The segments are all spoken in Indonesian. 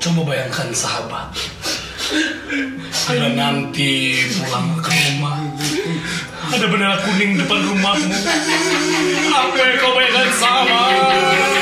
Coba bayangkan sahabat. Bila nanti pulang ke rumah Ada bendera kuning depan rumahmu. Apa yang kau bayangkan sahabat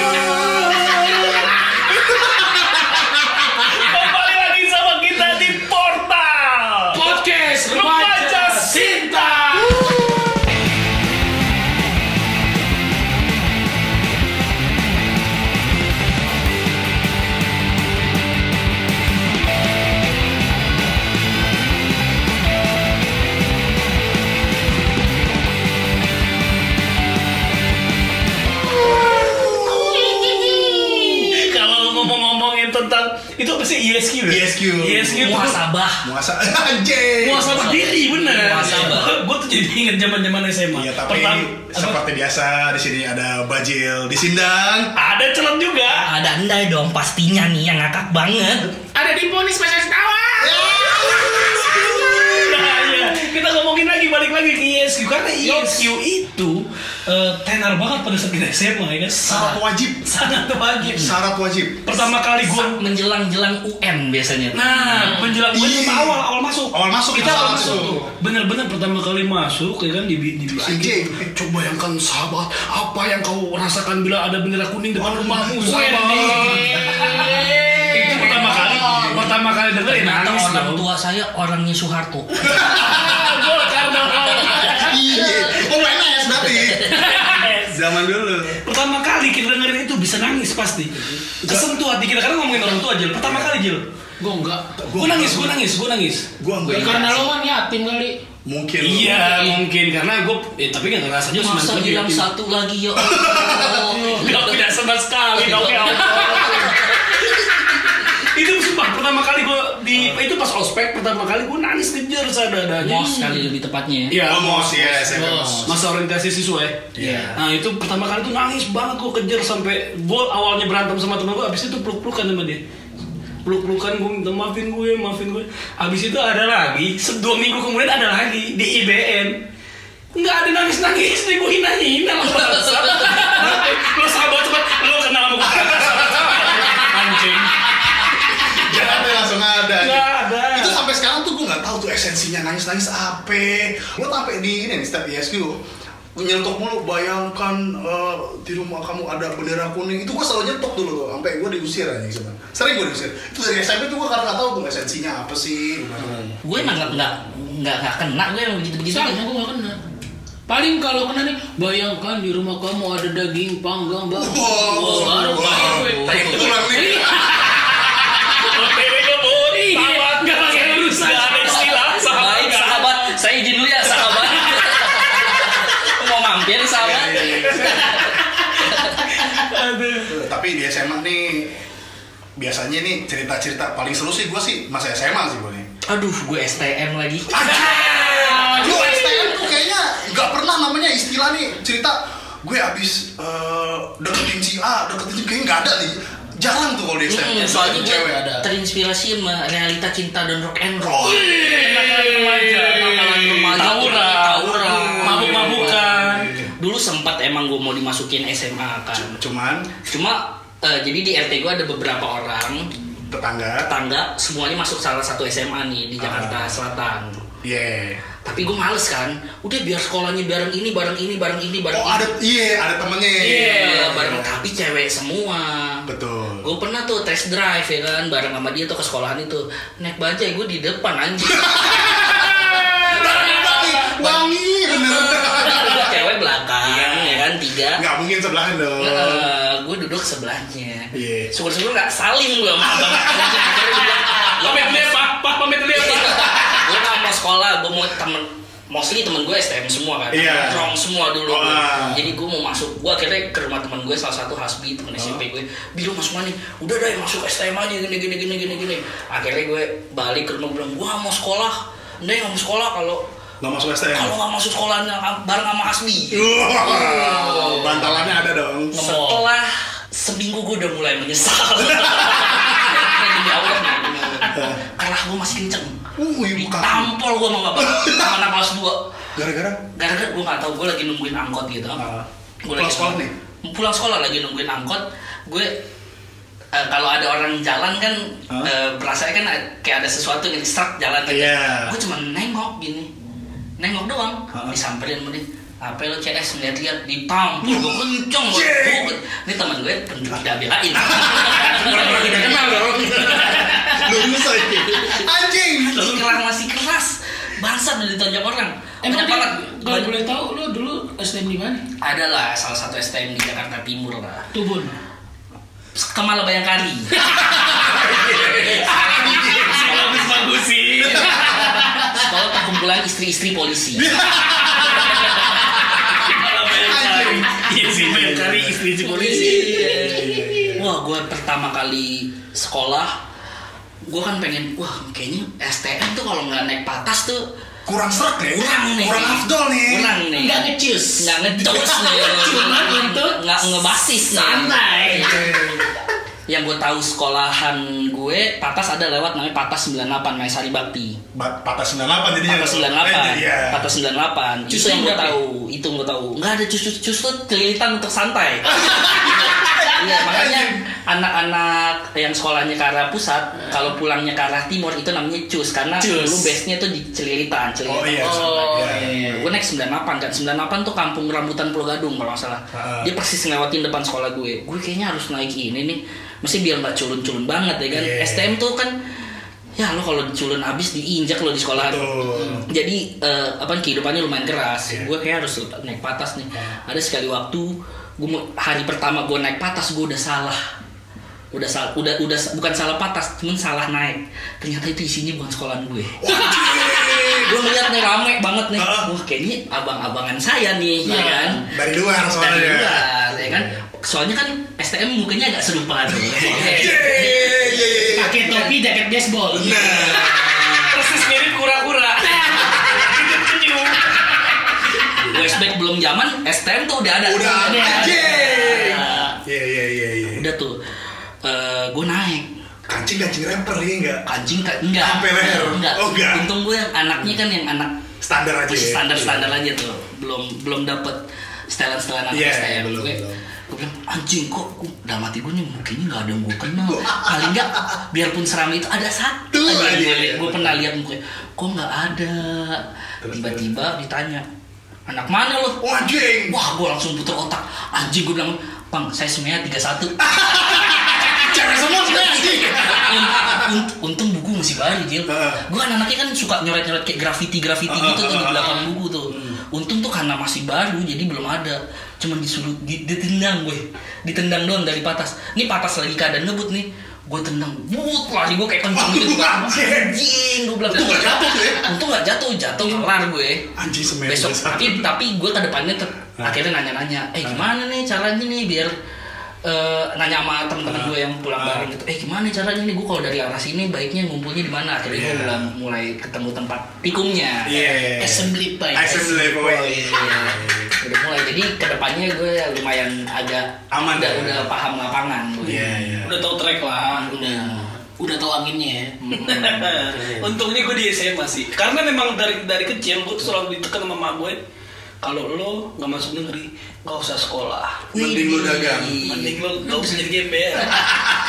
ISQ ya? ISQ. ISQ itu Muhasabah. Muasa anjing. Muasabah diri bener. Muhasabah. Gue tuh jadi inget zaman-zaman SMA. Iya, tapi Pertama, apa? seperti biasa di sini ada Bajil di Sindang. ada celem juga. Ada andai dong pastinya nih yang ngakak banget. Ada di ponis spesialis balik lagi ke ISQ karena ISQ itu eh, tenar banget pada saat kita SMA ya kan. Syarat wajib. Sangat wajib. Syarat wajib. Pertama kali gue Menjelang-jelang UN biasanya. Nah, menjelang gue Iya. awal awal masuk. Awal masuk, kita awal awal masuk. masuk. Bener-bener pertama kali masuk ya kan di di Anjing. Coba bayangkan sahabat, apa yang kau rasakan bila ada bendera kuning depan rumahmu, sahabat. Itu pertama kali, pertama kali denger Ternyata nangis orang tua saya orangnya Soeharto. Iya. Oh PNS berarti. Zaman dulu. pertama kali kita dengerin itu bisa nangis pasti. Kesentuh hati kita karena ngomongin orang tua Jil. Pertama kali Jil. Gue enggak. Gue nangis, gue nangis, gue nangis. Gua Ya, enggak. karena lo kan yatim kali. Mungkin. Iya mungkin karena gue, eh, tapi nggak ngerasa aja Masa bilang satu lagi ya Allah. Tidak tidak sama sekali dong ya itu sumpah pertama kali gue di itu pas ospek pertama kali gue nangis kejar sadadanya. Mos kali lebih tepatnya. Iya, Oh, mos ya, Mos. mos. masa orientasi siswa ya. Iya. Nah itu pertama kali tuh nangis banget gue kejar sampai gue awalnya berantem sama temen gue, abis itu peluk-pelukan sama dia. Peluk-pelukan gue minta maafin gue, maafin gue. Abis itu ada lagi, se- dua minggu kemudian ada lagi di IBN. Nggak ada nangis-nangis nih, gue hina-hina lah bangsa. Lo sahabat cepat, lo kenal sama gue. Langsung ada. Nggak ada. Itu sampai sekarang tuh gue nggak tahu tuh esensinya nangis-nangis apa. Gue sampai di ini nih setiap ISQ nyentok mulu bayangkan eh, di rumah kamu ada bendera kuning itu gue selalu nyentok dulu tuh sampai gue diusir aja gitu sering gue diusir itu dari SMP tuh gue karena nggak tahu tuh esensinya apa sih Gue emang nggak nggak nggak nggak kena gue yang begitu-begitu. Sama gue gak kena. Paling kalau kena nih, bayangkan di rumah kamu ada daging panggang bang. Wow, baru wow. bayar gue. Kayak pulang nih. OTW ngebut, sahabat nggak pakai urusan. Nggak ada istilah, sahabat. Baik nggak ada. sahabat, saya izin dulu ya sahabat. Mau mampir sahabat? Iya, iya, iya. Aduh. Tapi di SMA nih biasanya nih cerita-cerita paling seru sih gue sih masa SMA sih gue nih Aduh, gue STM lagi. Lu STM tuh kayaknya nggak pernah namanya istilah nih cerita gue abis eh, deketin si A, deketin si B, kayaknya nggak ada nih. Jarang tuh kalau di STM. Hmm, soalnya gue cewek ada. terinspirasi sama realita cinta dan rock and roll. Oh, Kenakalan remaja. Kenakalan remaja. Tawuran. Tawuran. Mabuk-mabukan. Dulu sempat emang gue mau dimasukin SMA kan. cuman Cuma eh, jadi di RT gue ada beberapa orang tetangga, tetangga semuanya masuk salah satu SMA nih di Jakarta Ah. Selatan. yeah. Tapi gue males kan. Udah biar sekolahnya bareng ini, bareng ini, bareng ini, bareng Oh ini. ada, iya ada temennya. Iya, bareng tapi cewek semua. Betul. Gue pernah tuh test drive ya kan bareng sama dia tuh ke sekolahan itu naik bajai gue di depan anjing. Wangi bener. Cewek belakang ya kan tiga. Nggak mungkin sebelahan dong. gue duduk sebelahnya. Iya. Syukur-syukur nggak salim gue sama abang. Dia bilang, "Lo Pamit dulu ya, Pak. Pak, pamit dulu Pak. gue nggak mau sekolah, gue mau temen mostly temen gue STM semua kan, Iya. nongkrong semua dulu. Oh, ah. Jadi gue mau masuk, gue akhirnya ke rumah temen gue salah satu Hasbi temen SMP gue, biru masuk mana? Udah deh masuk STM aja gini gini gini gini gini. Akhirnya gue balik ke rumah bilang, gue mau sekolah, Nih nggak mau sekolah kalau Nggak masuk STM. kalau nggak masuk sekolahnya bareng sama Hasbi. Wow, bantalannya ada dong. Setelah seminggu gue udah mulai menyesal. Demi Allah. Kalah gue masih kenceng. Uh, ibu kamu. Tampol gue sama bapak. Sama anak kelas 2. Gara-gara Gara-gara gue gak tau, gue lagi nungguin angkot gitu. Gue Pulang sekolah nih? Pulang sekolah lagi nungguin angkot. Gue eh, kalau ada orang jalan kan Hah? eh, berasa kan kayak ada sesuatu yang start jalan gitu. Iya. Gue cuma nengok gini, nengok doang, Hah? disamperin dia. Apa lo CS ngeliat-liat ditampur gue kenceng gue. Anjing. Ini teman gue tidak belain. Orang-orang tidak kenal dong. Lu bisa. Anjing. Masih keras masih keras. Bangsat udah ditonjok orang. Emang Banyak dia, banget. kalau Banyak- boleh tahu lo dulu STM di mana? Ada lah salah satu STM di Jakarta Timur lah. Tubun. Kemala Bayangkari. Bagus bagusin. Sekolah perkumpulan istri-istri polisi. Iya sih Bayangkari istri si polisi. Wah, gue pertama kali sekolah, gue kan pengen, wah kayaknya STM tuh kalau nggak naik patas tuh Kurang serak nih. kurang nih. Kurang afdol nih. Kurang nih. Nggak ngecus. Nggak ngecus nih. Cuma untuk nggak ngebasis nih. santai. Yang gue tahu sekolahan gue, patas ada lewat namanya patas 98 Maesari Bakti. Ba- Patah 98 jadinya. Patas Eh, 98, Iya. patas 98. Itu Cus yang gue tahu, itu gue tahu. Nggak ada cus cus tuh celilitan untuk santai. Iya, anak-anak yang sekolahnya ke arah pusat, kalau pulangnya ke arah timur itu namanya cus karena Cus. dulu base-nya tuh di celilitan, celilitan. Oh iya. Oh, iya. iya, iya. Gue naik 98 kan, 98 tuh kampung rambutan Pulau Gadung kalau nggak salah. Ah. Dia persis ngelewatin depan sekolah gue. Gue kayaknya harus naik ini nih, mesti biar nggak culun-culun banget ya kan. Iya. STM tuh kan, ya lo kalau culun abis diinjak lo di sekolah. Betul. Jadi eh, apa kehidupannya lumayan keras. Iya. Gue kayak harus naik patas nih. Ada sekali waktu gue hari pertama gue naik patas gue udah salah. Udah salah, udah udah bukan salah patas, cuman salah naik. Ternyata itu isinya bukan sekolahan gue. gue ngeliat nih rame banget nih. Ah. Wah kayaknya abang-abangan saya nih, ya Iya. kan? Dari luar Dari soalnya. luar, ya kan? Soalnya kan STM mukanya agak serupa tuh. Pakai topi, jaket baseball. Nah. Persis mirip kura-kura. Flashback belum zaman, STM tuh udah ada. Udah Udah ada. Iya, iya, iya, iya. Udah tuh, gue naik. Kancing kancing rapper ya enggak? kancing kan enggak Sampai leher? enggak Oh, enggak. untung gue yang anaknya kan yang anak Standar aja. ya? standar standar aja tuh belum belum dapet setelan setelan anak Iya, STM belum, gue belum. gue bilang anjing kok kok dalam hati gue nih mungkin nggak ada yang gue kenal paling nggak biarpun seram itu ada satu aja aja, gue, iya. gue pernah lihat mukanya kok nggak ada tiba-tiba ditanya anak mana lo Oh, anjing. wah gue langsung puter otak anjing gue bilang bang saya semuanya 31 Cewek semua sebenarnya. Unt- untung buku masih baru Jil. Gue kan anaknya kan suka nyoret-nyoret kayak graffiti-graffiti gitu tuh di belakang buku tuh. Untung tuh karena masih baru jadi belum ada. Cuman disuruh di- ditendang gue ditendang doang dari patas. Ini patas lagi keadaan ngebut nih. Gue tendang but lari gue kayak kenceng gitu. Anjing. gue bilang Untung nggak jatuh tuh ya? untung nggak jatuh jatuh kelar gue Anjing semen. besok tapi tapi gue ke depannya ter-? Akhirnya nanya-nanya eh gimana nih caranya nih biar eh, nanya sama teman-teman Hah? gue yang pulang bareng gitu eh gimana caranya nih gue kalau dari arah sini baiknya ngumpulnya di mana akhirnya gue Iya. mulai, mulai ketemu tempat tikungnya Iya. Assembly point. Assembly point. Iya. udah mulai jadi ke depannya gue lumayan agak Aman udah, ya? udah paham lapangan gue Iya, iya. Udah tau track lah. Udah, udah tahu anginnya ya. Untungnya gue di SMA sih. Karena memang dari dari kecil gue tuh selalu ditekan sama mak gue. Kalau lo nggak masuk negeri, nggak usah sekolah. Mending lu dagang. Mending lo nggak usah jadi gembel.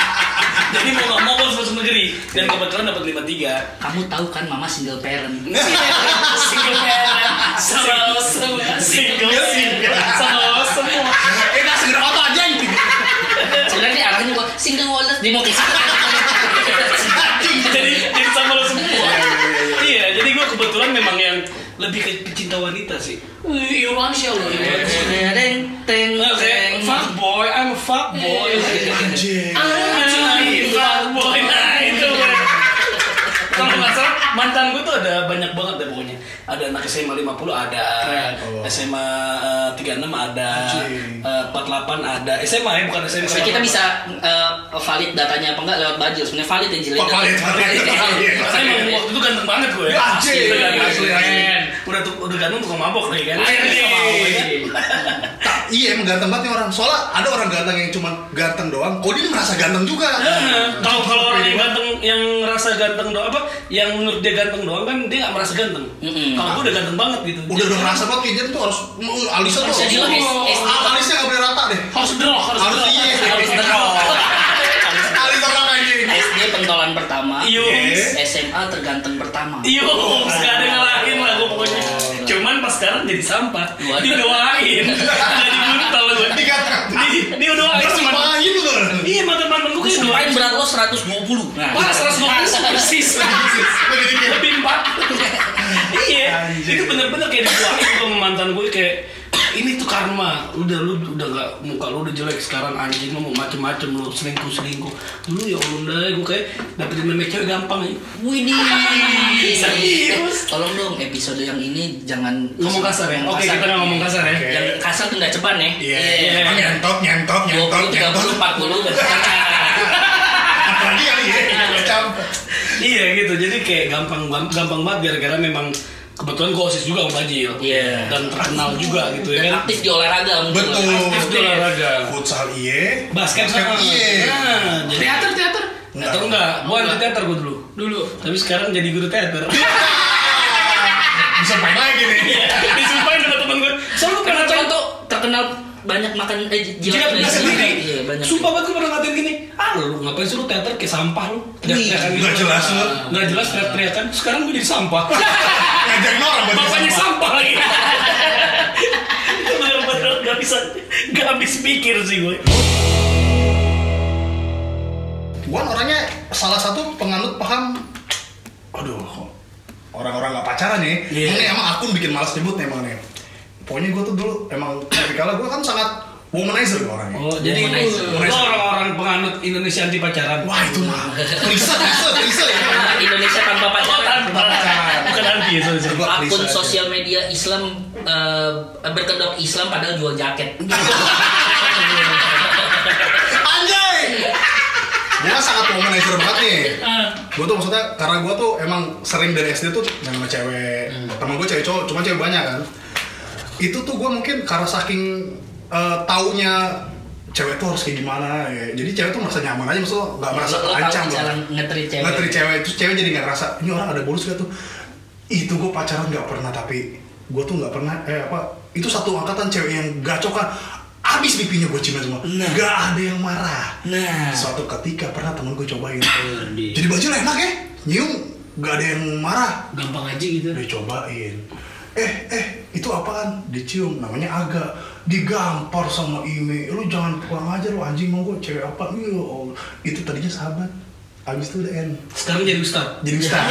jadi mau nggak mau lo harus masuk negeri. Dan kebetulan dapat lima tiga. kamu tahu kan mama single parent Single parent sama semua. Single single sama semua. Eh, nggak segera apa aja sebenarnya nih arahnya gue single Wallace dia mau jadi jadi sama lo semua. Iya, jadi gue kebetulan memang yang lebih ke pecinta wanita sih. Wih, Irwansyah loh. Irwansyah. Teng teng Nah, kayak teng. fuck boy, I'm a fuck boy. Anjing. Anjing, fuck boy. Nah, itu. Kalau nggak salah, mantan gue tuh ada banyak banget deh pokoknya. Ada anak SMA 50 ada. SMA eh, 36 ada, Anjing. eh, 48 ada. SMA ya, bukan SMA. Jadi kita bisa eh, valid datanya apa enggak lewat baju. Sebenarnya valid yang jelek. Oh, valid, valid, valid. Saya waktu itu ganteng banget gue. Anjing. Asli, asli. Udah tuh udah ganteng tukang mabok nih kan. Akhirnya dia mau, ya. Tak, iya emang ganteng banget nih orang. Soalnya ada orang ganteng yang cuma ganteng doang. Kok dia merasa ganteng juga. Nah, Kalau kalau orang yang ganteng yang ngerasa ganteng doang apa yang menurut dia ganteng doang kan dia nggak merasa ganteng. Kalau gue udah ganteng banget gitu. Udah udah merasa banget kayaknya tuh harus Alisa tuh Ah, Alisnya nggak boleh rata deh. Harus drop, harus Harus drop. iya. Harus drop. Harus pentolan pertama. Yus. SMA terganteng pertama. Iya, gak ada ngalahin lah gue pokoknya. Cuman pas sekarang jadi sampah. Didoain. Jadi buntal gue. Di, dia doain kan? Iya, mantan-mantan gue kayak doain. berat lo 120. Nah, Pas 120 persis. Lebih empat. Iya, itu bener-bener kayak didoain gue sama mantan gue kayak ini tuh karma udah lu udah gak muka lu udah jelek sekarang anjing lu mau macem-macem lu selingkuh selingkuh dulu ya Allah udah gue kayak dapetin memek cewek gampang ya Widih. Serius? Tolong dong episode yang ini jangan ngomong kasar ya oke kita nggak ngomong kasar ya. Yang kasar tuh nggak ceban ya. Iya, Iya. Oh, nyentok, nyentok, nyentok, 20, nyentok. 30, 40. Apalagi kali ya. Iya gitu, jadi kayak gampang gampang banget gara-gara memang kebetulan gue osis juga sama Bajil Iya. dan terkenal juga gitu ya Dan kan aktif di olahraga mungkin. Betul. aktif di olahraga Futsal iye. basket Basket sama iye. nah, jadi Teater teater teater enggak gue anti teater gue dulu dulu. tapi sekarang jadi guru teater Bisa main lagi nih. disumpahin sama temen gue soalnya pernah tuh terkenal banyak makan eh jilat jilat gue sendiri? Iya, banyak. sumpah banget gue pernah ngatain gini. Ah lu ngapain suruh teater kayak sampah lu? Teriak-teriakan gitu. Nggak jelas lu. nggak jelas teriak-teriakan sekarang gue jadi sampah. Ngajarin orang buat bapaknya sampah. lagi. Itu bener-bener gak bisa gak habis pikir sih gue Gua orangnya salah satu penganut paham. Aduh orang-orang gak pacaran nih. Iya. ini emang akun bikin malas nyebut nih emang nih pokoknya gue tuh dulu emang tipikalnya gue kan sangat womanizer gue orangnya. Oh jadi Womanizer. orang-orang penganut Indonesia anti pacaran. Wah itu mah riset riset riset ya. Indonesia tanpa pacaran. tanpa pacaran. bukan anti ya. Gua Akun sosial media Islam eh, berkedok Islam padahal jual jaket. anjay! Gue kan sangat womanizer banget nih. Ah, gue tuh maksudnya karena gue tuh emang sering dari SD tuh main sama cewek. Temen gue cewek cowok cuma cewek banyak kan itu tuh gue mungkin karena saking eh, taunya cewek tuh harus kayak gimana ya. Jadi cewek tuh merasa nyaman aja maksudnya nggak merasa Lo- lo tahu terancam cara loh. ngetrit cewek. ngetrit cewek terus cewek jadi nggak ngerasa ini orang ada bonus gak tuh? Itu gue pacaran nggak pernah tapi gue tuh nggak pernah eh apa itu satu angkatan cewek yang gacok kan abis pipinya gue cium semua. Nah. nggak ada yang marah. Nah. Suatu ketika pernah temen gue cobain. Di- jadi baju enak ya? Nyium. Gak ada yang marah. Gampang aja gitu. dicobain eh eh itu apaan? Dicium namanya aga. Digampar sama Ime. Lu jangan kurang ajar lu anjing mau gue cewek apa? Iya, Allah. itu tadinya sahabat. Abis itu udah end. Sekarang jadi ustad. Jadi ustaz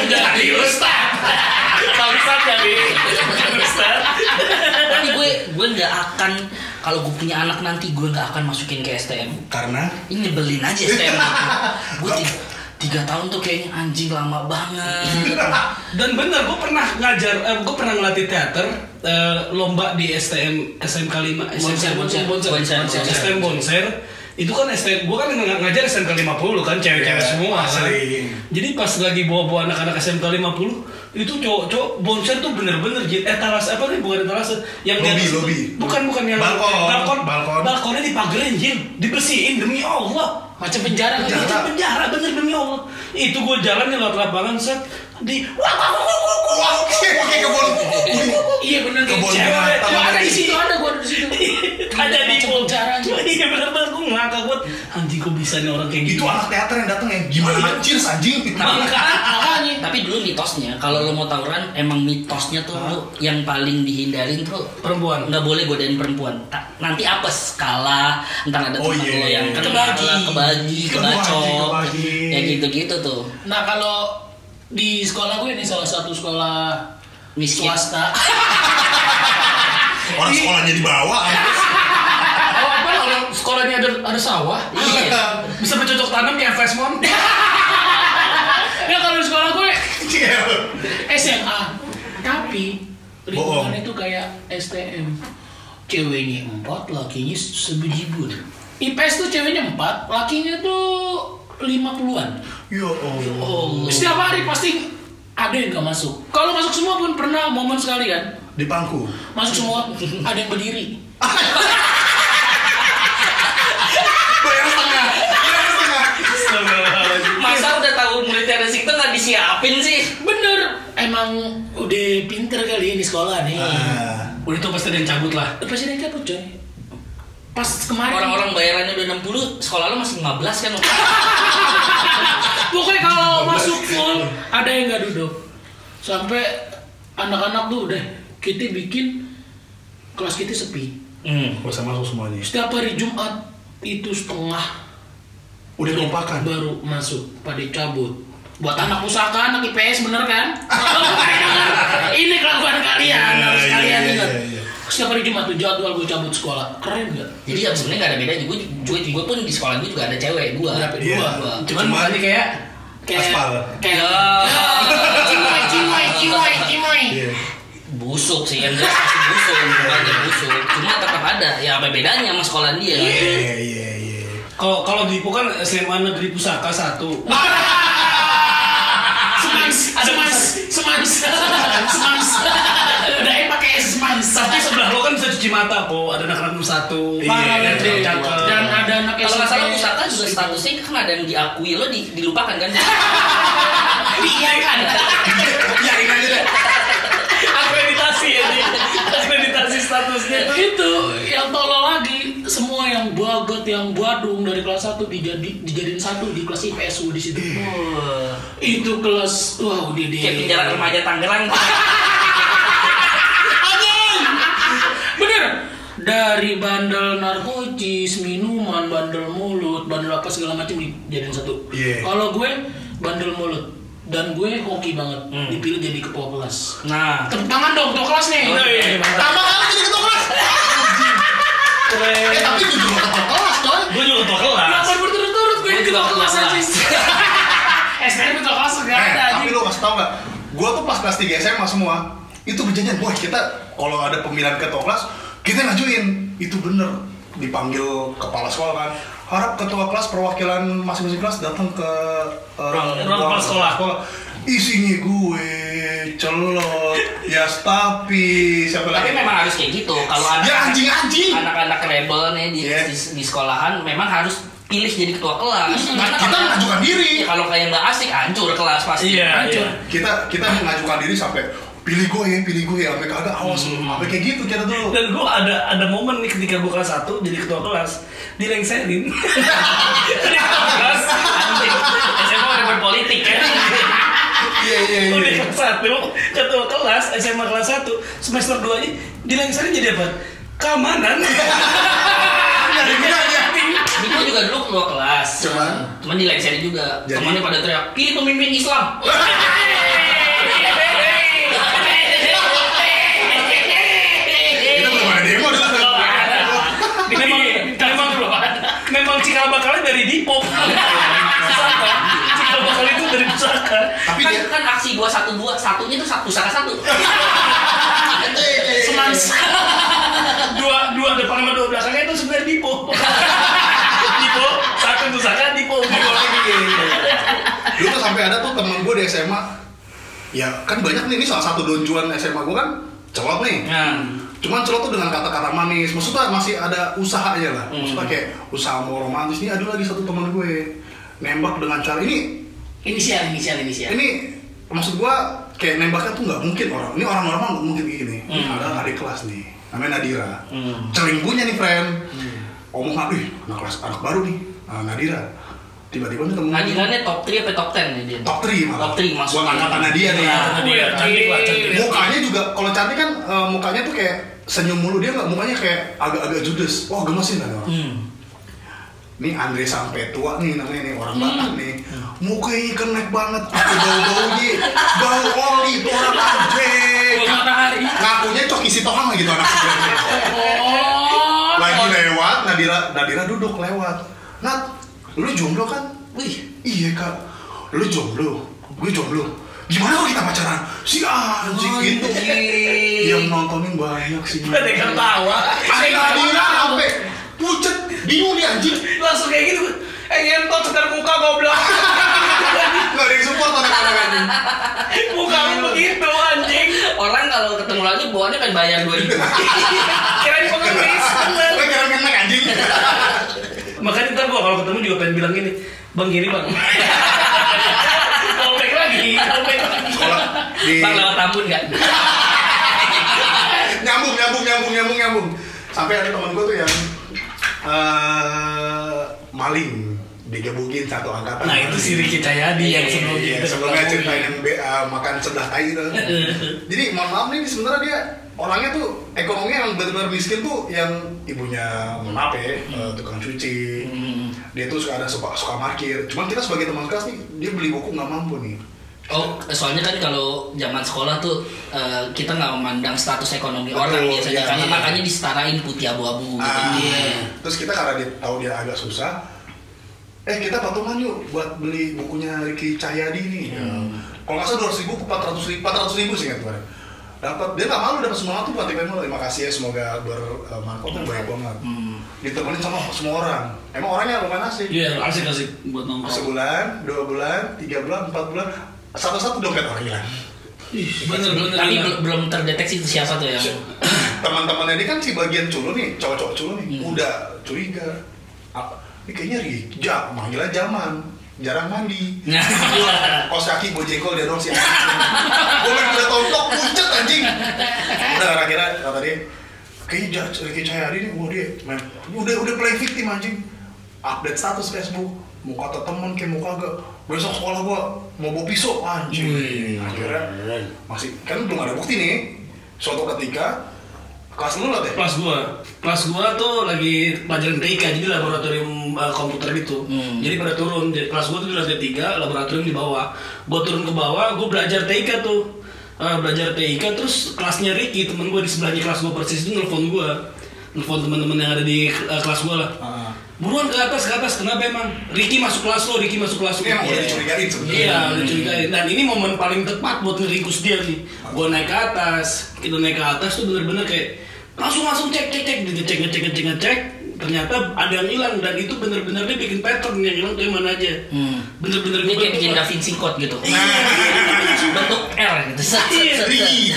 sekarang jadi ustad. Ustad. Jadi ustad. Tapi gue gue nggak akan kalau gue punya anak nanti gue nggak akan masukin ke STM. karena? Ini nyebelin aja STM. gue tiga, tahun tuh kayaknya anjing lama banget. Dan bener, gue pernah ngajar, eh, gue pernah ngelatih teater eh, lomba di STM SMK 5 Bonser, bonser, bonser, bonser. STM Bonser itu kan STM, gue kan ng- ngajar SMK 50 kan cewek-cewek Iya, semua kan. asli. Jadi pas lagi bawa-bawa anak-anak SMK 50 itu cowok-cowok Bonser tuh bener-bener jit etalas apa nih bukan etalas yang Lobby, atas- lobby. bukan bukan yang Balkon, balkon balkon. balkonnya dipagerin jin dibersihin demi Allah Macam penjara. Penjara. itu penjara bener demi Allah itu gue jalan lewat lapangan set di wah wah wah wah wah wah kayak kebun Iya benar Kebun cewek. binatang. Gua ada di situ ada gua di situ. ada di aja. iya bener banget gue ngakak buat anjing kok bisa nih orang kayak gitu itu anak teater yang datang ya gimana Iya. cheers anjing Makanya. Tapi dulu mitosnya kalau lo mau tawuran emang mitosnya tuh lo yang paling dihindarin tuh perempuan nggak boleh godain perempuan. Nanti apes kalah, entar ada Oh, teman iya. lo yang Kebagi. kebagi, kebacok, ya gitu-gitu tuh. Nah kalau di sekolah gue ini salah satu sekolah Miskin. swasta. orang sekolahnya di bawah oh apa orang sekolahnya ada ada sawah Iya. bisa bercocok tanam kayak Flashmon ya kalau di sekolah gue Iya. SMA. Tapi Bohong. lingkungan itu kayak STM. Ceweknya empat, lakinya sebejibun. IPS tuh ceweknya empat, lakinya tuh lima puluhan. Ya Allah Setiap hari pasti ada yang gak masuk. Kalau masuk semua pun pernah momen sekali kan. di pangku Masuk semua, ada yang berdiri. bayar setengah bayar setengah Masa udah tahu muridnya ada sikta nggak disiapin sih? Bener, emang udah pinter kali ini sekolah nih. Ah. udah itu pasti ada yang cabut lah Pasti dia cabut coy. pas kemarin Orang-orang bayarannya udah 60, sekolah lo masih 15 kan? pokoknya kalau masuk full ada yang nggak duduk sampai anak-anak tuh udah kita bikin kelas kita sepi Hmm. Usah masuk semuanya. setiap hari Jumat itu setengah Udah kelompakan. baru masuk pada cabut buat anak pusaka anak IPS bener kan ini kelakuan kalian Iya, harus iya, kalian iya, ingat. Setiap hari Jumat tuh jadwal gue cabut sekolah keren gak Jadi ya sebenarnya nggak ada bedanya. Gue juga, gue pun di sekolah gue juga ada cewek gue. Berapa? Iya. Dua. Dua. Cuman Cuman- mukanya kayak kayak Aspal. kayak Ya. cimoy cimoy cimoy cimoy Iya. busuk sih yang jelas pasti busuk bukannya busuk cuma tetap ada ya apa bedanya sama sekolah dia Iya, iya, iya. kalau kalau di kan SMA Negeri Pusaka satu. semans semans semans semans kan bisa cuci mata po, ada anak-anak satu. parah Iya, banget deh. cakep. dan ada anak kalau nggak salah pusaka juga statusnya kan ada yang diakui lo di, dilupakan kan iya kan Ya, ini aja deh. Akreditasi ya. Akreditasi statusnya itu yang tolol lagi semua yang bagot yang badung dari kelas 1 dijadi dijadiin satu di kelas IPSU di situ Wah, itu kelas wow dia dia kayak penjara remaja Tangerang Anjing! Bener dari bandel narkotis minuman bandel mulut bandel apa segala macam dijadiin satu Iya. kalau gue bandel mulut dan gue hoki banget Hmm. dipilih jadi ketua kelas nah tepuk tangan dong ketua kelas nih Oh, iya, mantap. Tambah kali jadi ketua kelas. Eh, tapi gue juga ketua kelas, coy. Gue juga ketua kelas. Kenapa berturut-turut gue Gue jadi juga ketua kelas ketua anjing STM ketua kelas gak Eh, ada tapi lo kasih tau gak? Gue tuh pas kelas 3 SMA semua, itu berjanjian, boy kita kalau ada pemilihan ketua kelas, kita ngajuin. Itu bener, dipanggil kepala sekolah kan. Harap ketua kelas perwakilan masing-masing kelas datang ke eh, Ruang- ruang kepala sekolah. Isinya gue, celot, ya tapi siapa tapi lagi? memang harus kayak gitu kalau anak Ya anjing-anjing. anak-anak rebel nih di, Iya. di, di sekolahan memang harus pilih jadi ketua kelas karena Kita mengajukan diri. Iya, kalau kayak nggak asik hancur kelas pasti Iya, Hancur. iya. Kita kita mengajukan diri sampai pilih gue ya, pilih gue ya, sampai kagak awas lu, sampai kayak gitu kita dulu. Dan gue ada ada momen nih ketika gue kelas 1 jadi ketua kelas dilengserin. Jadi ketua kelas Anjing. SMA udah berpolitik kan Iya iya iya. udah kelas 1 ketua kelas SMA kelas 1 semester 2 nya dilengserin jadi apa? Keamanan. Nyari gunanya. Diko juga dulu ketua kelas Cuman? cuman di seri juga temannya pada teriak pilih pemimpin Islam dari Depok. Pusaka. Cikal bakal itu dari pusaka. Tapi kan, dia kan aksi 212 satunya tuh satu pusaka satu semans Dua dua depan sama dua belakangnya itu sebenarnya Dipo. Dipo satu pusaka Dipo Dipo lagi. dulu tuh sampai ada tuh temen gue di SMA. Ya kan banyak nih, ini salah satu donjuan SMA gue kan celot nih. nah Cuman celot tuh dengan kata-kata manis. Maksudnya masih ada usahanya lah. Maksudnya kayak usaha mau romantis. Ini ada lagi satu teman gue nembak dengan cara ini. inisial inisial inisial Ini maksud gue kayak nembaknya tuh nggak mungkin orang. Ini orang normal nggak mungkin gini. Ada adik kelas nih, namanya Nadira. Hmm. Celingkuhnya nih friend. Omongan, wih anak kelas anak baru nih, ah, Nadira. Tiba-tiba nih temen gue- Nadirannya top 3 apa top 10 nih dia top 3 malah. Top 3 masuk. Buat angkatannya dia nih. Iya. Dia cantik lah cantik. Mukanya juga kalau cantik kan eh, mukanya tuh kayak senyum mulu dia nggak mukanya kayak agak-agak judes. Wah gemesin kan orang. Hmm. Nih Andre sampai tua nih namanya nih orang Batak nih. Mukanya kenek banget. Pakai bau-baunya. Bau oli tuh orang. Bau matahari. Ngakunya coki si tohang gitu anak sebenarnya. oh Lagi lewat, Nadira Nadira duduk lewat. Nat, lu jomblo kan? Wih, Iya kak, lu jomblo, gue jomblo. Gimana kalau kita pacaran? Si anjing itu yang nontonin banyak sih. Ada yang ketawa. Ada Nadira sampai pucet, bingung dia anjing. Langsung kayak gitu. Eh ngentot sekitar muka goblok. Gak ada yang support anak-anak anjing. Muka lu begitu anjing. orang kalau ketemu lagi bawaannya kan bayar 2000 Kirain pengemis. bener. Gue kira kenek anjing. Makanya ntar gua kalau ketemu juga pengen bilang gini, bang gini bang. Callback lagi, callback lagi. Kalau di Bang lewat Tambun nggak? nyambung, nyambung, nyambung, nyambung, nyambung. Sampai ada teman gue tuh yang maling digebukin satu angkatan. Nah itu si Ricky Cahyadi yang sebelumnya Iya, kita sebelumnya ngomongin. ceritain yang be- uh, makan sebelah tai itu. Jadi mohon maaf nih sebenarnya dia orangnya tuh ekonominya yang benar-benar miskin tuh yang ibunya maaf ya uh, tukang cuci. Dia tuh suka ada suka suka parkir. Cuman kita sebagai teman kelas nih dia beli buku nggak mampu nih. Oh, soalnya kan kalau zaman sekolah tuh eh, kita nggak memandang status ekonomi Betul, orang biasanya iya, karena iya. makanya disetarain putih abu-abu gitu. Ah, Iya. Terus kita karena dia tahu dia agak susah, eh kita patungan yuk buat beli bukunya Ricky Cahyadi nih. Ya. Kalau nggak salah dua ribu, empat ratus ribu, empat ratus ribu sih kan kemarin. Dapat dia nggak malu dapat semangat tuh buat TPM terima kasih ya semoga bermanfaat banyak banget. Ditemenin sama semua orang. Emang orangnya lumayan asik. Iya asik asik buat nongkrong. Sebulan, dua bulan, tiga bulan, empat bulan, satu-satu dompet orang hilang. Ih, bener bener. Tapi bener. bel- belum terdeteksi itu siapa tuh yang teman-temannya ini kan si bagian culu nih cowok-cowok culu nih Hmm. udah curiga apa ini kayaknya Rija manggilnya zaman jarang mandi. Nah. kos kaki bojengkol dia dong si anjing gue main udah tontok pucet anjing. Udah akhirnya kata dia kayaknya Ricky Cahyadi nih wah dia main udah udah play victim anjing. Update status Facebook mau kata temen kayak mau kagak besok sekolah gua mau bawa pisau. Anjing. Akhirnya masih kan belum ada bukti nih. Suatu ketika kelas lu lah deh Kelas gua, kelas gua tuh lagi pelajaran TIK jadi laboratorium uh, komputer gitu. Hmm. Jadi pada turun, jadi kelas gua tuh di lantai tiga, laboratorium di bawah. Gua turun ke bawah, gua belajar TIK tuh. Uh, belajar TIK terus kelasnya Ricky temen gua di sebelahnya kelas gua persis itu nelfon gua. Nelfon teman-teman yang ada di uh, kelas gua lah. Ah. Buruan ke atas, ke atas. Kenapa emang? Ricky masuk kelas lo, Ricky masuk kelas lo. Emang udah Iya. dicurigain sebenarnya. Iya, udah curigain. Dan ini momen paling tepat buat ngeringkus dia nih. Gua naik ke atas, kita naik ke atas tuh bener-bener kayak langsung langsung cek cek cek ngecek ngecek ngecek ngecek ternyata ada yang hilang dan itu bener-bener dia bikin pattern yang hilang tuh yang mana aja Hmm. bener-bener gua kayak bikin Da Vinci Code gitu. Iya. Bentuk R gitu. Set, set, Iya, set, set. Iya.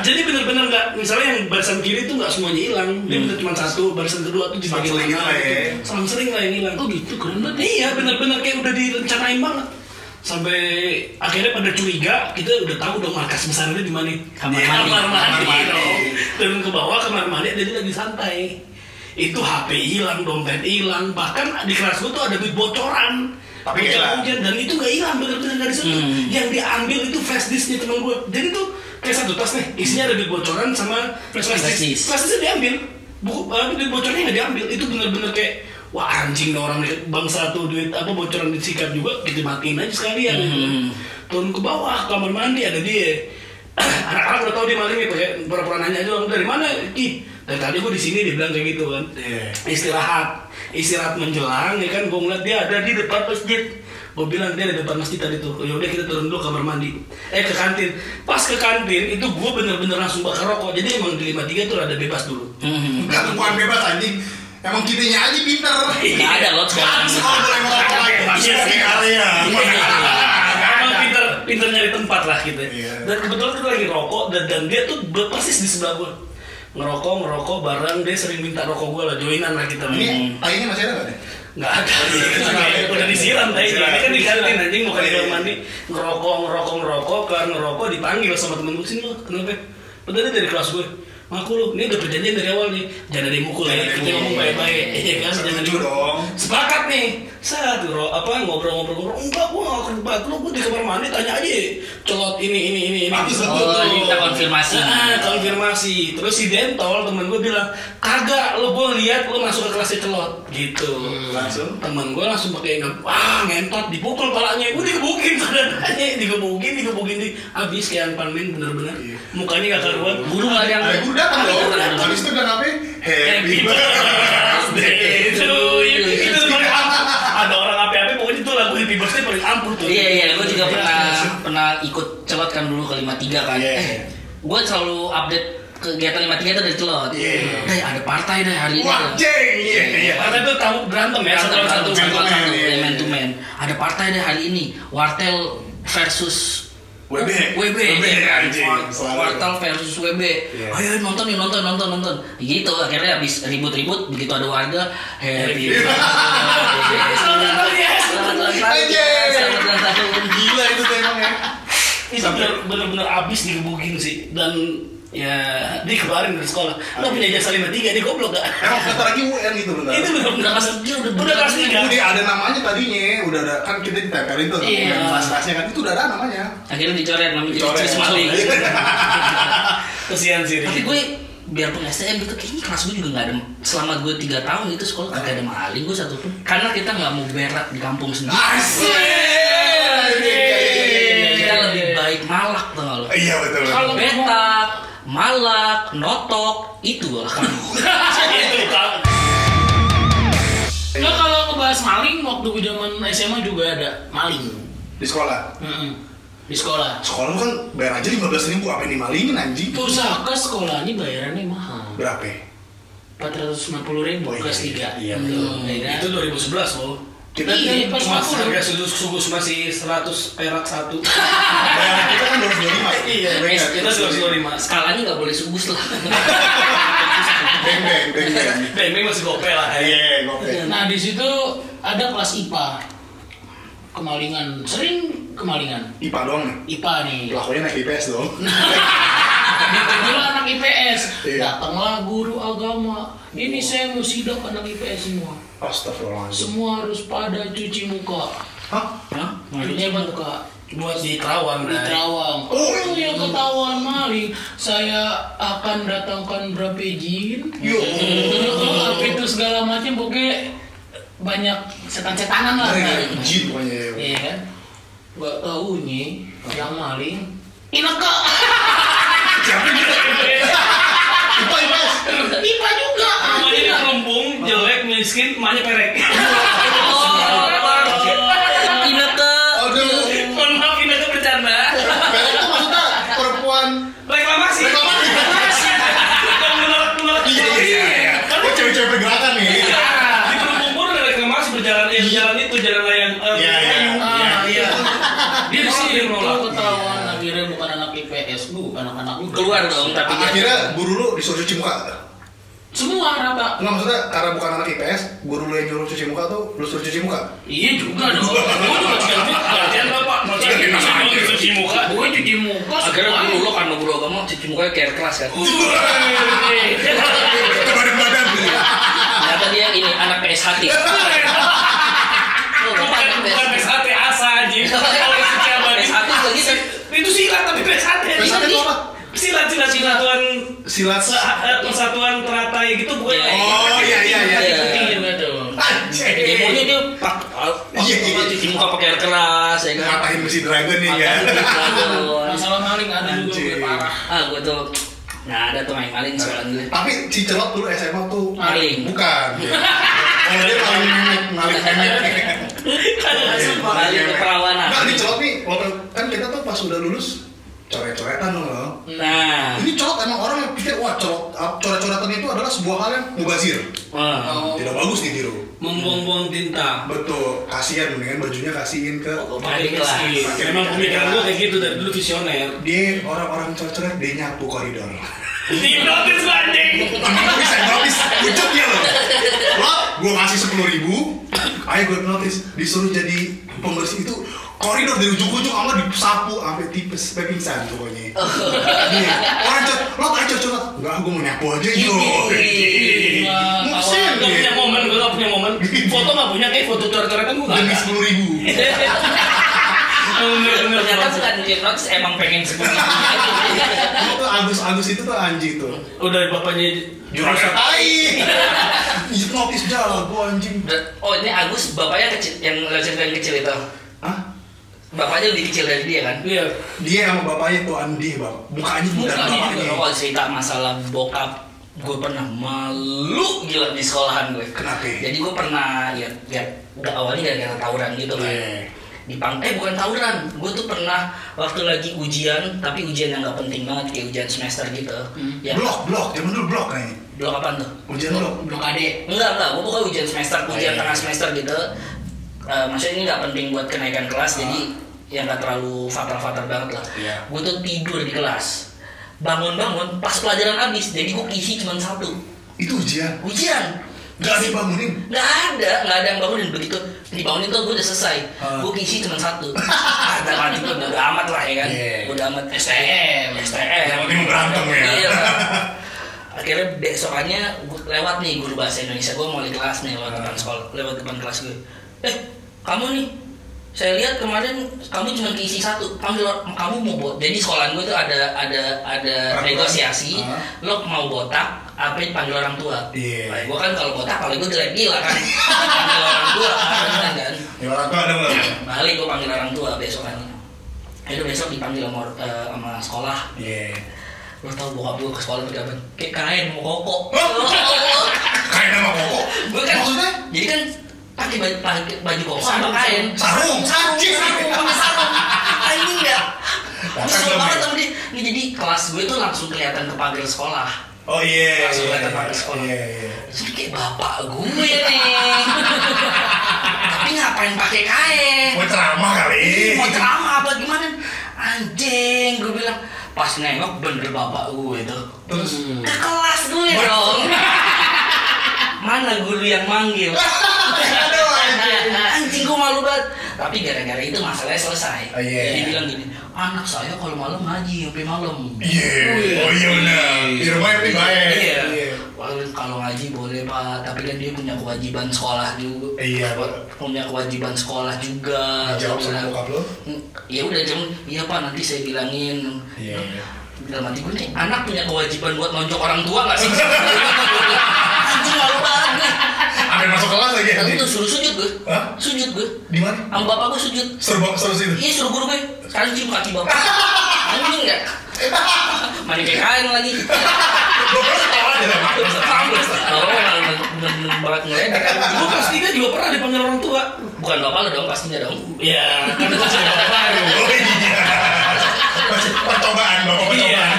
jadi bener-bener nggak misalnya yang barisan kiri itu nggak semuanya hilang dia bener cuma satu barisan kedua tuh di bagian Selang-selingin mana lah ya. selang-seling lah yang hilang Oh gitu keren banget. Iya benar-benar kayak udah direncanain banget. Sampai akhirnya pada curiga, kita udah tahu dong markas besarnya di mana. Kamar Di mandi. Kamar mandi. Kamar mandi. dong. Turun ke bawah kamar mandi dan dia lagi santai. Itu HP hilang, dompet hilang, bahkan di kelas gua tuh ada duit bocoran. Tapi hilang. Bocoran dan itu nggak hilang benar-benar nggak disentuh. Hmm. Yang diambil itu flash disknya teman gua. Jadi tuh kayak satu tas nih, isinya ada duit bocoran sama flash disk. Flash disknya diambil. Buku, uh, duit bocornya nggak diambil. Itu benar-benar kayak wah anjing nih orang bangsa tuh duit apa bocoran disikat juga kita matiin aja sekalian gitu. Hmm. Turun ke bawah kamar mandi ada dia. Anak-anak udah tahu dia maling itu ya, pura-pura nanya aja dari mana Ki? Dari tadi gua di sini dia bilang kayak gitu kan. Iya. Istirahat, istirahat menjelang ya kan gua ngeliat dia ada di depan masjid. Gua bilang dia ada di depan masjid tadi tuh. Ya udah kita turun dulu kamar mandi. Eh ke kantin. Pas ke kantin itu gua bener-bener langsung bakar rokok. Jadi emang di 53 tuh ada bebas dulu. Hmm. Tuh bukan bebas anjing. Emang kitanya aja pinter. Nggak ada lot sekarang. Sekolah boleh ngomong lagi. Iya sih. area. Emang pinter pinter nyari tempat lah gitu. Iya. Dan kebetulan kita lagi rokok dan, dan dia tuh persis di sebelah gua. Ngerokok, ngerokok bareng dia sering minta rokok gua lah, joinan lah kita. Ini tainya masih ada nggak deh? Nggak ada. Udah disiram tadi. Ini kan di kantin anjing bukan di Iya. kamar mandi. Ngerokok, ngerokok, ngerokok, kan ngerokok dipanggil sama temen gue sini lo. Kenapa? Padahal dia dari kelas gue. Ngaku lu, ini udah perjanjian dari awal nih. Jangan ada yang mukul ya. Kita ngomong baik-baik. Iya kan? Jangan yang- dong. Sepakat nih. Satu, ro, apa ngobrol-ngobrol-ngobrol. Enggak, gua nggak debat. Lu gua di kamar mandi tanya aja. Celot ini, ini, ini, ini. Oh, kita konfirmasi. Ah, konfirmasi. Terus si Dentol, temen gue bilang, kagak, lu gue lihat lu masuk ke kelasnya celot. Gitu. Langsung. Temen gue langsung pakai nggak, wah ngentot, dipukul palanya. Gue digebukin badannya, digebukin, digebukin, di habis kayak Panmin bener-bener. Iya. Mukanya gak karuan. Guru nggak ada yang guru datang loh. Habis itu udah ngapain? Happy birthday to you. Lagu Happy Birthday paling ampuh tuh. Iya iya, gue juga pernah pernah ikut celot kan dulu ke 53 kan. Iya. Eh, gue selalu update kegiatan 53 itu dari celot. Iya. Eh, ada partai deh hari ini. Wah, jeng. Iya, iya. Karena itu tahu berantem ya satu satu. Satu, iya. man to man. Ada partai deh hari ini. Wartel versus WB. WB, WB, iya. anjing. War- Selalu. Wartel versus WB. Iya. Ayo nonton yuk nonton nonton nonton. Gitu akhirnya habis ribut-ribut begitu ada warga happy. Selamat ulang tahun. Gila itu emang ya. Bener-bener abis digebukin sih dan Ya, dia keluarin dari sekolah. Lo punya jasa lima tiga, dia goblok gak? Emang bentar lagi UN gitu bentar. Itu bener Udah kelas dia udah udah kelas tiga. Udah ada namanya tadinya, udah ada kan kita ditempelin tuh, Iya. kelas-kelasnya kan itu udah ada namanya. Akhirnya dicoret namanya jadi Dicoret. Cis Maling. Kesian sih. Tapi gue biarpun STM gitu kayaknya kelas gue juga nggak ada selama gue tiga tahun itu sekolah kagak ada maling gue satu pun karena kita nggak mau berak di kampung sendiri kita lebih baik malak tuh lo Iya betul. betul. Kalau- betak malak notok itu lah kan itu kan. Nggak kalau ngebahas maling waktu gue zaman SMA juga ada maling. di sekolah. Mm-mm. Di sekolah. Sekolah kan bayar aja 15 ribu apa yang dimalingin anjing? Pusaka sekolahnya bayarannya mahal. Berapa? ya? 450 ribu Oh, iya, kelas iya, 3 iya, Itu 2011 loh. Kita Iya, kan pas harga sugus sugus masih 100 perak satu. kita kan 225. Iya, Beng, kita 225. skalanya nggak boleh sugus lah Beng beng beng beng. Beng masih gopel lah. Iya, gope. Nah di situ ada kelas IPA. Kemalingan, sering kemalingan. IPA doang nih. IPA nih. Pelakunya naik IPS dong. Ditujulah anak IPS. Iya. Datanglah guru agama. Ini saya mau sidak anak IPS semua. Astagfirullahaladzim. Semua harus pada cuci muka. Hah? Hah? Cuci muka. Buat di Terawang, Di. Terawang. Oh, Oh, yang ketahuan maling, saya akan datangkan berapa jin? Yo. Oh, apa itu segala macam pokoknya banyak setan-setanan lah. Dari jin pokoknya. Iya kan? Gak tahunya yang maling Inaka. Siapa gitu? IPA IPS. IPA juga. Rumahnya di Pelumpung, jelek, miskin, emaknya perek. Ineke Aduh. Mohon maaf, ini tuh bercanda. Perek itu maksudnya perempuan. Reklamasi. Reklamasi. Yang menolak-menolak iya iya. cewek-cewek pergerakan nih. Di ada reklamasi berjalan, eh, jalan itu jalan layang. eh, Iya, iya. Ah, iya. Dia di sini itu menolak. ketahuan akhirnya bukan anak IPS bu, anak-anak lu keluar dong tapi dia Akhirnya guru lu disuruh cuci muka. Semua rata. Enggak maksudnya karena bukan anak IPS, guru lu yang nyuruh cuci muka tuh lu suruh cuci muka. Iya juga dong. Gua juga ganti, gantian bapak. Mau cuci nama aja. cuci muka. Gue cuci muka. akhirnya guru lo karena guru agama cuci mukanya kayak kelas kan Ke badan-badan gitu. ternyata dia ini anak PSHT Oh, Bukan, PSHT. PSHT asa anjing. Kalau sejabat. PSHT juga gitu Itu silat tapi PSHT. PSHT itu apa? Silat silat kesatuan Silat. eh, persatuan teratai gitu bukan? Iya. Oh iya iya iya. Iya. Iya. Anjing. Demonya dia pak Iya, iya. cuci muka pakai air keras ya kan Matahin mesin dragon nih ya. Masalah maling ada juga parah. ah gue tuh nggak ada tuh main maling gue Tapi si celot dulu SMA tuh Maling. Bukan. Kalau dia maling memek, maling memek. maling keperawanan Nah, ini celot nih, kan kita tuh pas udah lulus coret-coretan dong loh. nah Ini colot emang orang yang pikir wah colot coret-coretan itu adalah sebuah hal yang mubazir. wah Tidak bagus nih tiru. Membuang-buang tinta. Betul, kasihan mendingan bajunya kasihin ke Pakai kelas. Memang pemikiran gue kayak gitu dari dulu visioner. dia orang-orang coret-coret dia nyapu koridor. Di notis lu, anjing. notis ya notis ucap ya lo lo gue kasih sepuluh ribu ayo gue notis disuruh jadi pembersih itu koridor dari ujung-ujung sama disapu sampai tipes sampai pingsan pokoknya Iya. orang cat lo aja coba enggak gue mau nyapu aja yo Muksin Gak punya ya momen, gue gak punya momen. Foto gak punya, kayak foto coret-coretan gue gak demi sepuluh ribu. ternyata bukan hipnotis emang pengen seperti itu Agus Agus itu tuh anjing tuh. Udah bapaknya jurasa tai hipnotis jalan gue anjing. Oh ini Agus bapaknya kecil yang lo ceritain kecil itu. Hah? bapaknya lebih kecil dari dia kan? Iya. dia sama bapaknya tuh Andi bang mukanya Mukanya bapaknya. kalau cerita masalah bokap gue pernah malu gila di sekolahan gue Kenapa? jadi gue pernah lihat lihat udah awalnya gara-gara tawuran gitu kan. Iya. Di pang eh bukan tawuran. Gue tuh pernah waktu lagi ujian tapi ujian yang nggak penting banget kayak ujian semester gitu. Hmm. ya. Blok blok. Zaman dulu blok kayaknya. Blok apaan tuh? Ujian blok Blok. ade. enggak enggak. Gue bukan ujian semester Oh, ujian iya. tengah semester gitu. Eh, maksudnya ini nggak penting buat kenaikan kelas jadi ya nggak terlalu fatal-fatal banget lah. Ah. Iya. gue tuh tidur di kelas. Bangun-bangun pas pelajaran habis jadi gue isi cuma satu. Itu ujian? Ujian Gak dibangunin. Nggak ada, nggak ada yang bangunin begitu dibangunin tuh gue udah selesai. Ah. Gue ngisi cuma satu. Ada mati gue udah amat lah ya kan. Iya. Udah amat STM. STM. Yang penting berantem ya. Iya. Akhirnya besokannya gue lewat nih guru bahasa Indonesia gue mau di kelas nih lewat depan sekolah, lewat depan kelas gue. Eh, kamu nih saya lihat kemarin kamu cuma keisi satu panggil kamu mau bot jadi sekolahan gue tuh ada ada ada negosiasi Ah. lo mau botak apa panggil orang tua Iya. Nah, gue kan kalau botak kalau gue jelek gila kan panggil orang tua kan kan Ya orang tua ada nggak? balik gue panggil orang tua besokannya itu besok dipanggil sama, eh, sama sekolah Iya. lo tau bokap gue ke sekolah pakai apa kayak kain mau koko Kain sama koko. gue kan Maksudnya? jadi kan pakai baju pakai baju koko sama kain Sarung. sarung Anjing. sarung pakai sarung ini enggak Kesel banget ya? sama dia Ini jadi kelas gue tuh langsung kelihatan kepanggil sekolah Oh iya. Langsung iya, kelihatan iya, pakai sekolah. Iya iya. Jadi kayak bapak gue nih Tapi ngapain pakai kain Mau ceramah kali. Mau ceramah apa gimana Anjing gue bilang Pas nengok bener bapak gue tuh Terus. Ke kelas gue dong Mana guru yang manggil Aduh anjing. Anjing gue malu banget Tapi gara-gara itu masalahnya selesai Oh, iya. Jadi bilang gini Anak saya kalau malam ngaji sampai malam Iya. Oh iya benar. Di rumah yang baik. Iya. Kalau kalau ngaji boleh pak, tapi kan dia punya kewajiban sekolah juga. Iya. Punya kewajiban sekolah juga. Dijawab sama bokap lo? "Hmm, Ya udah jam, iya pak nanti saya bilangin. Iya, iya. Dalam hati gue nih, anak punya kewajiban buat nonjok orang tua nggak sih? Anjing malu banget. Sampai masuk kelas lagi anjing. tuh suruh sujud gue. Hah? Sujud gue. Di mana? Sama bapak gue sujud. Seru banget seru situ. Iya suruh guru gue. Sekarang cium kaki bapak. Anjing nggak? Mandi kayak kain lagi. Pernah ketawa aja lah. Bener-bener banget ngeledek. Gue kelas tiga juga pernah dipanggil orang tua. Bukan bapak lo dong pastinya dong. Ya, kan gue sudah baru. Oh iya. Percobaan bapak Iya, percobaan.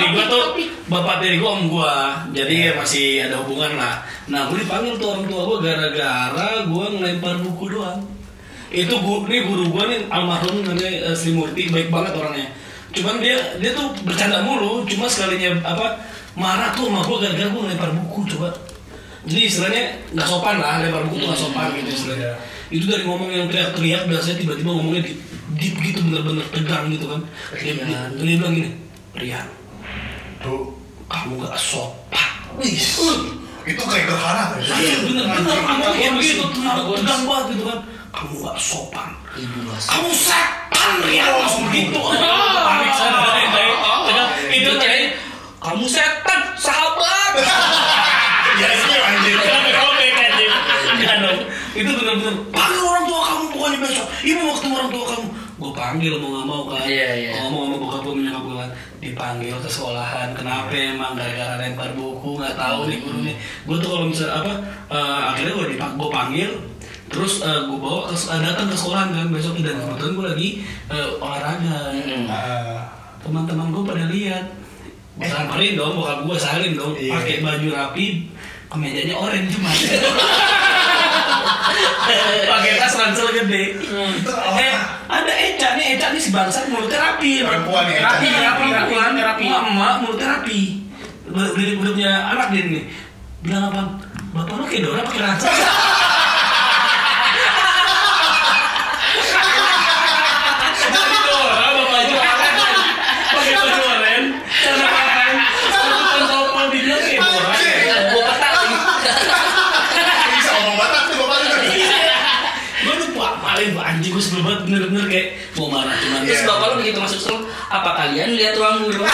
Tiri gue tuh bapak tiri gue om gue, jadi masih ada hubungan lah. Nah, gue dipanggil tuh orang tua gue gara-gara gue ngelempar buku doang. Itu gu, nih guru gue nih almarhum namanya eh, Sri Murti, baik banget orangnya. Cuman dia dia tuh bercanda mulu, cuma sekalinya apa marah tuh sama gue gara-gara gue ngelempar buku coba. Jadi istilahnya nggak sopan lah, lempar buku tuh nggak sopan gitu istilahnya. Itu dari ngomong yang teriak-teriak biasanya tiba-tiba ngomongnya di deep gitu bener-bener tegang gitu kan. Dia, dia, dia bilang gini, Rian, Tuh. kamu gak sopan. Wih. Itu kayak gerhana tuh. Iya bener-bener ngomong kayak bagus. begitu, tegang, banget gitu kan. Kamu gak sopan. Ibu bahasa. Kamu setan Rian langsung gitu. Panik saya tegang. Itu kayak Kamu setan, sahabat. Ya sih anjir. Kamu. Itu benar-benar panggil orang tua kamu pokoknya besok. Ibu ketemu orang tua kamu. Gue panggil mau nggak mau kan. Iya, iya. Ngomong sama bokap gue nyokap gue kan. Dipanggil ke sekolahan. Kenapa emang gara-gara lempar buku nggak tahu nih gurunya. Gue tuh kalau misalnya apa eh, akhirnya gue dipak gue panggil. Terus gue bawa ke eh, datang ke sekolahan kan besok dan kebetulan gue lagi eh, olahraga. Mm-mm. Ah. Teman-teman gue pada lihat. Gue samperin dong, bokap gue salin dong, Iya. pakai baju rapi, kemejanya oranye cuma. pakai tas ransel gede. Itu Eh? Ada Eca nih, Eca nih si bangsat mulutnya rapi. Perempuan ya, Eca. Rapi, Rapi, rapi, rapi, rapi, rapi. Emak, emak, mulutnya rapi. Udah, udah, udah punya anak dia nih. Bilang apa? Bapak lu kayak Dora pakai ransel. Jadi Dora, bapak jualan. Pakai baju oranye, celana kain, sama tompel dibilang kayak Dora. Gue petak lagi. Bisa ngomong batak tuh bapak tuh. gue lupa paling gua anjing gue sebel banget bener-bener kayak mau marah cuman Terus Iya. bapak lo begitu masuk sekolah, apa kalian lihat ruang guru?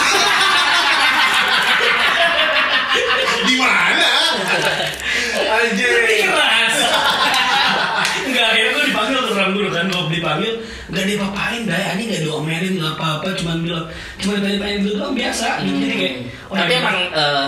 Di mana? Anjir. keras Enggak, akhirnya gue dipanggil ke orang dulu kan Gue dipanggil, gak diapa-apain dah Ini gak diomelin, gak apa-apa Cuman bilang, cuma ditanya-tanya gitu doang biasa gitu. Jadi kayak oh, Tapi ya, emang eh,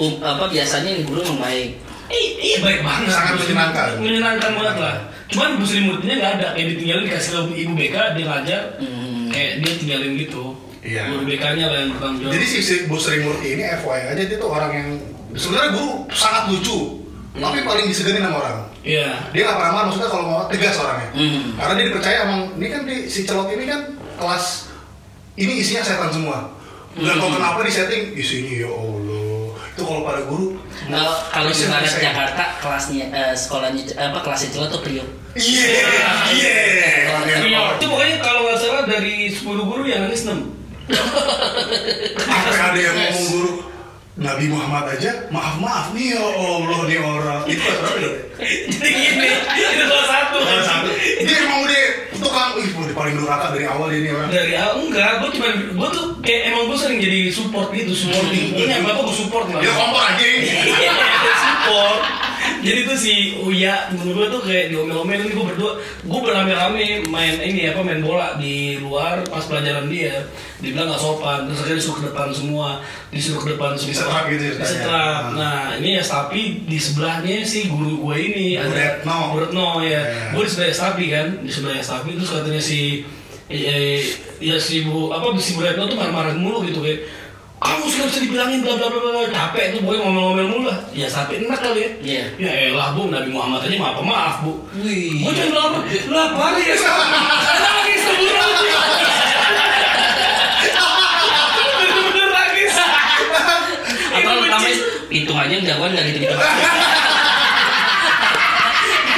um, apa biasanya nih guru emang baik. Iya, iya baik banget Sangat menyenangkan. Menyenangkan banget lah Cuman Bu Sri Murtinya gak ada Kayak ditinggalin dikasih ke ibu BK Dia ngajar Hmm. Kayak dia tinggalin gitu Iya. Guru BK-nya lah yang bertanggung jawab Jadi si, si Bu Sri Murti ini FYI aja dia tuh orang yang sebenarnya guru sangat lucu, tapi paling disegenin sama orang. Iya Dia nggak pernah marah, maksudnya kalau mau tegas orangnya. Hmm. Karena dia dipercaya emang ini kan di, si celok ini kan kelas ini isinya setan semua. Nggak tahu kenapa di setting isinya ya Allah. Itu kalau pada guru Kalau kalau di bisa. Jakarta kelasnya eh, sekolahnya apa kelasnya cowok tuh Priok. Iya, iya. Iya, itu pokoknya kalau nggak salah dari 10 guru yang nangis 6 Sampai ada yang ngomong guru Nabi Muhammad aja, maaf maaf nih ya Allah nih orang. Itu kelas berapa dong? Jadi gini, itu kelas satu Kelas satu. Dia emang udah tukang, ih udah paling durhaka dari awal ini orang. dari awal enggak, gue cuma gue tuh kayak emang gue sering jadi support gitu, supporting. Ini apa gue support lah. Dia kompor aja ini. Iya, support. Jadi tuh si Uya, temen gue tuh kayak diomel-omelin gue berdua, gue beramai-ramai main ini apa main bola di luar pas pelajaran dia. Dibilang nggak sopan, terus akhirnya disuruh ke depan semua, disuruh ke depan semua. Disetrap gitu. Disetrap. Hmm. Nah ini ya tapi di sebelahnya si guru gue ini ada Retno. Bu Retno ya. Iya. Gue di sebelah Sapi kan, di sebelah Sapi terus katanya si eh, ya si Bu apa si Bu Retno tuh marah-marah mulu gitu kayak kamu sudah bisa dibilangin bla bla bla bla capek tuh pokoknya ngomel-ngomel mulu lah. Ya sampai enak kali ya. Iya. ya elah bu. Nabi Muhammad aja maaf maaf bu. Wih. gue cuma bilang apa lah ya nangis sebelum bener-bener nangis Apa lu namanya hitung aja jagoan nggak gitu gitu.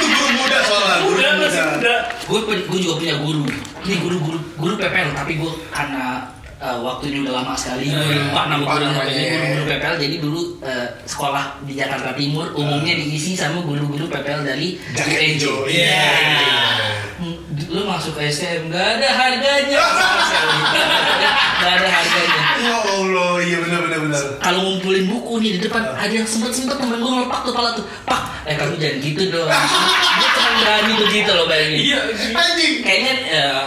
Itu guru muda soalnya, guru muda. gue gue juga punya guru. Ini guru guru guru PPL tapi gue karena eh, waktunya udah lama sekali. Gue lupa nama guru namanya. guru PPL jadi dulu eh, sekolah di Jakarta Timur umumnya diisi sama guru-guru PPL dari hijau, Iya. iya. Hmm, lu masuk SM gak ada harganya. Gak ada harganya. Ya Allah, iya benar benar benar. kalau ngumpulin buku nih di depan ada yang sempet sempet temen gue ngelepak kepala tuh. Pak eh kamu jangan gitu dong. Dia cuma berani begitu loh bayangin. Iya Anjing. kayaknya eh,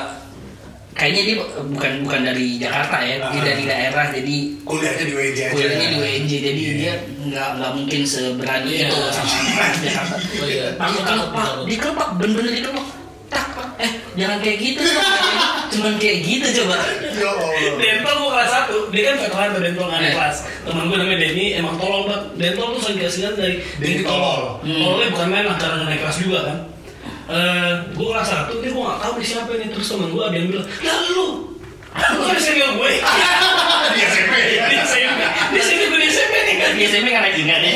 kayaknya dia bukan bukan dari Jakarta ya dia Ah. dari daerah jadi Kuliahnya di WJ aja. kuliahnya di UNJ jadi Iya. dia nggak nggak mungkin seberani Iya. itu sama anak Jakarta Oh iya. dia kelepak dia kelepak bener-bener dia kelepak tak eh jangan kayak gitu cuman kayak gitu coba Ya Allah. Dental gue kelas satu, dia kan veteran tuh dental nggak ada Iya. kelas. Temen gue namanya Denny, emang tolol banget. Dental tuh sering kasihan dari Denny tolol. tolol. Tololnya bukan main lah, karena nggak naik kelas juga kan. Eh, gue kelas satu, ini gue nggak tahu nih siapa nih. Terus temen gue ada yang bilang, ya lu, lu kan senior gue. Di SMP. Di SMP, di SMP gue di SMP nih kan. di SMP nggak naik tingkat ya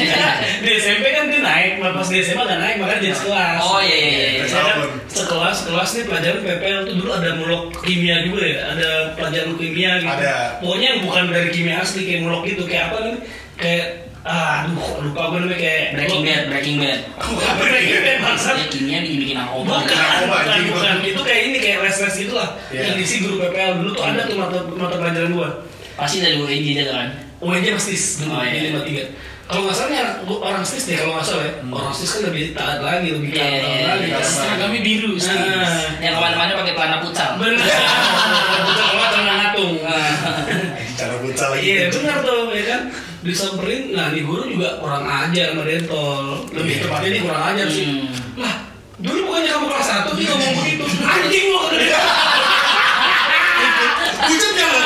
Di SMP kan dia naik, pas di SMA nggak naik, makanya jadi sekelas. oh iya iya iya kan sekelas, sekelas nih pelajaran PPL tuh dulu ada mulok kimia juga ya, ada pelajaran kimia gitu. Ada. Pokoknya yang bukan dari kimia asli kayak mulok gitu, kayak apa nih? Kayak ah, aduh lupa gue namanya kayak Breaking Bad Breaking Bad Bukan Breaking Bad bangsat. dia kimia dibikin narkoba Bukan, bukan, bukan. Itu kayak ini kayak les les gitu lah. Iya. Yang diisi guru PPL dulu tuh ada tuh mata mata pelajaran gua. pasti dari UNJ aja kan UNJ pasti dulu Oh, iya. di lima tiga. Kalau nggak salah gua orang stis deh kalau nggak salah ya. Orang stis kan lebih taat lagi, lebih Iya, taat iya, lagi. iya. kan. Seragamnya biru sih. Nah, yang ke mana-mana pakai celana pucal Bener. Betul kalau celana ngatung. Cara bucal lagi. Iya benar tuh ya kan disamperin. Nah di guru juga kurang ajar sama dentol. Lebih Iya. tepatnya ini kurang ajar sih. Hmm. Lah dulu bukannya kamu kelas satu dia ngomong begitu. Anjing lo. Bucet ya lo.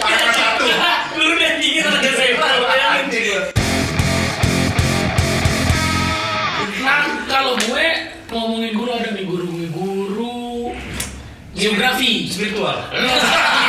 Anak satu. Dulu dia anjingin anak SMA lo bayangin. Nah, kalau gue ngomongin guru ada nih guru guru geografi. Spiritual.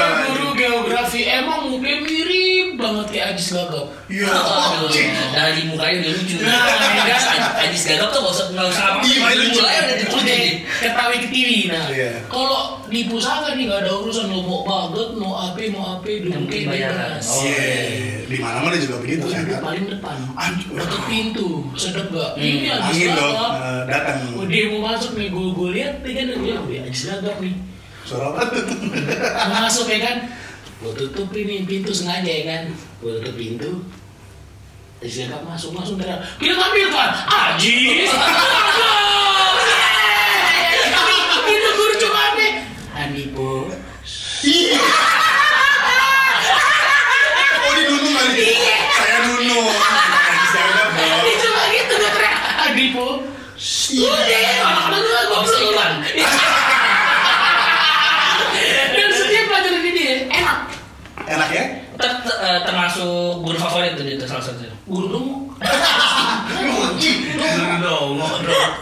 Spiritual. Guru geografi emang mukanya mirip banget kayak Ajis Gagap. Iya. Aduh, Anjing. dari mukanya udah lucu. Nah, ya kan? Ajis gagap tuh gak usah nggak usah apa Iya, lucu. mulai udah lucu jadi. ketawi ke TV nah. Iya. Kalau di pusaka nih nggak ada urusan lo mau baget, mau apa, mau penting bayaran. bebas. Oh, Iya. Di mana mana juga begitu kan. Paling depan. Dekat pintu, sedap gak? Hmm, Ini Ajis. Gagap. eh, Datang. Oh, dia mau masuk nih, gue gue lihat dia kan dia dia Ajis Gagap nih. Suara apa tuh? Masuk ya kan? Gue tutup ini pintu sengaja ya kan? Gue tutup pintu. Gagap masuk langsung teriak. Kita ambil kan? Ajis. Itu guru cuma apa? Anipo. Iya. Oh di Nunung kali. Saya Nunung. Najis Gagap dong. Itu cuma gitu gue teriak. Anipo. Udah, anak-anak gue Om Seilan. Dan setiap pelajaran ini enak. Enak ya? Ter- ter- eh, termasuk guru favorit tuh itu salah satu. Guru. Dulu dong, dong.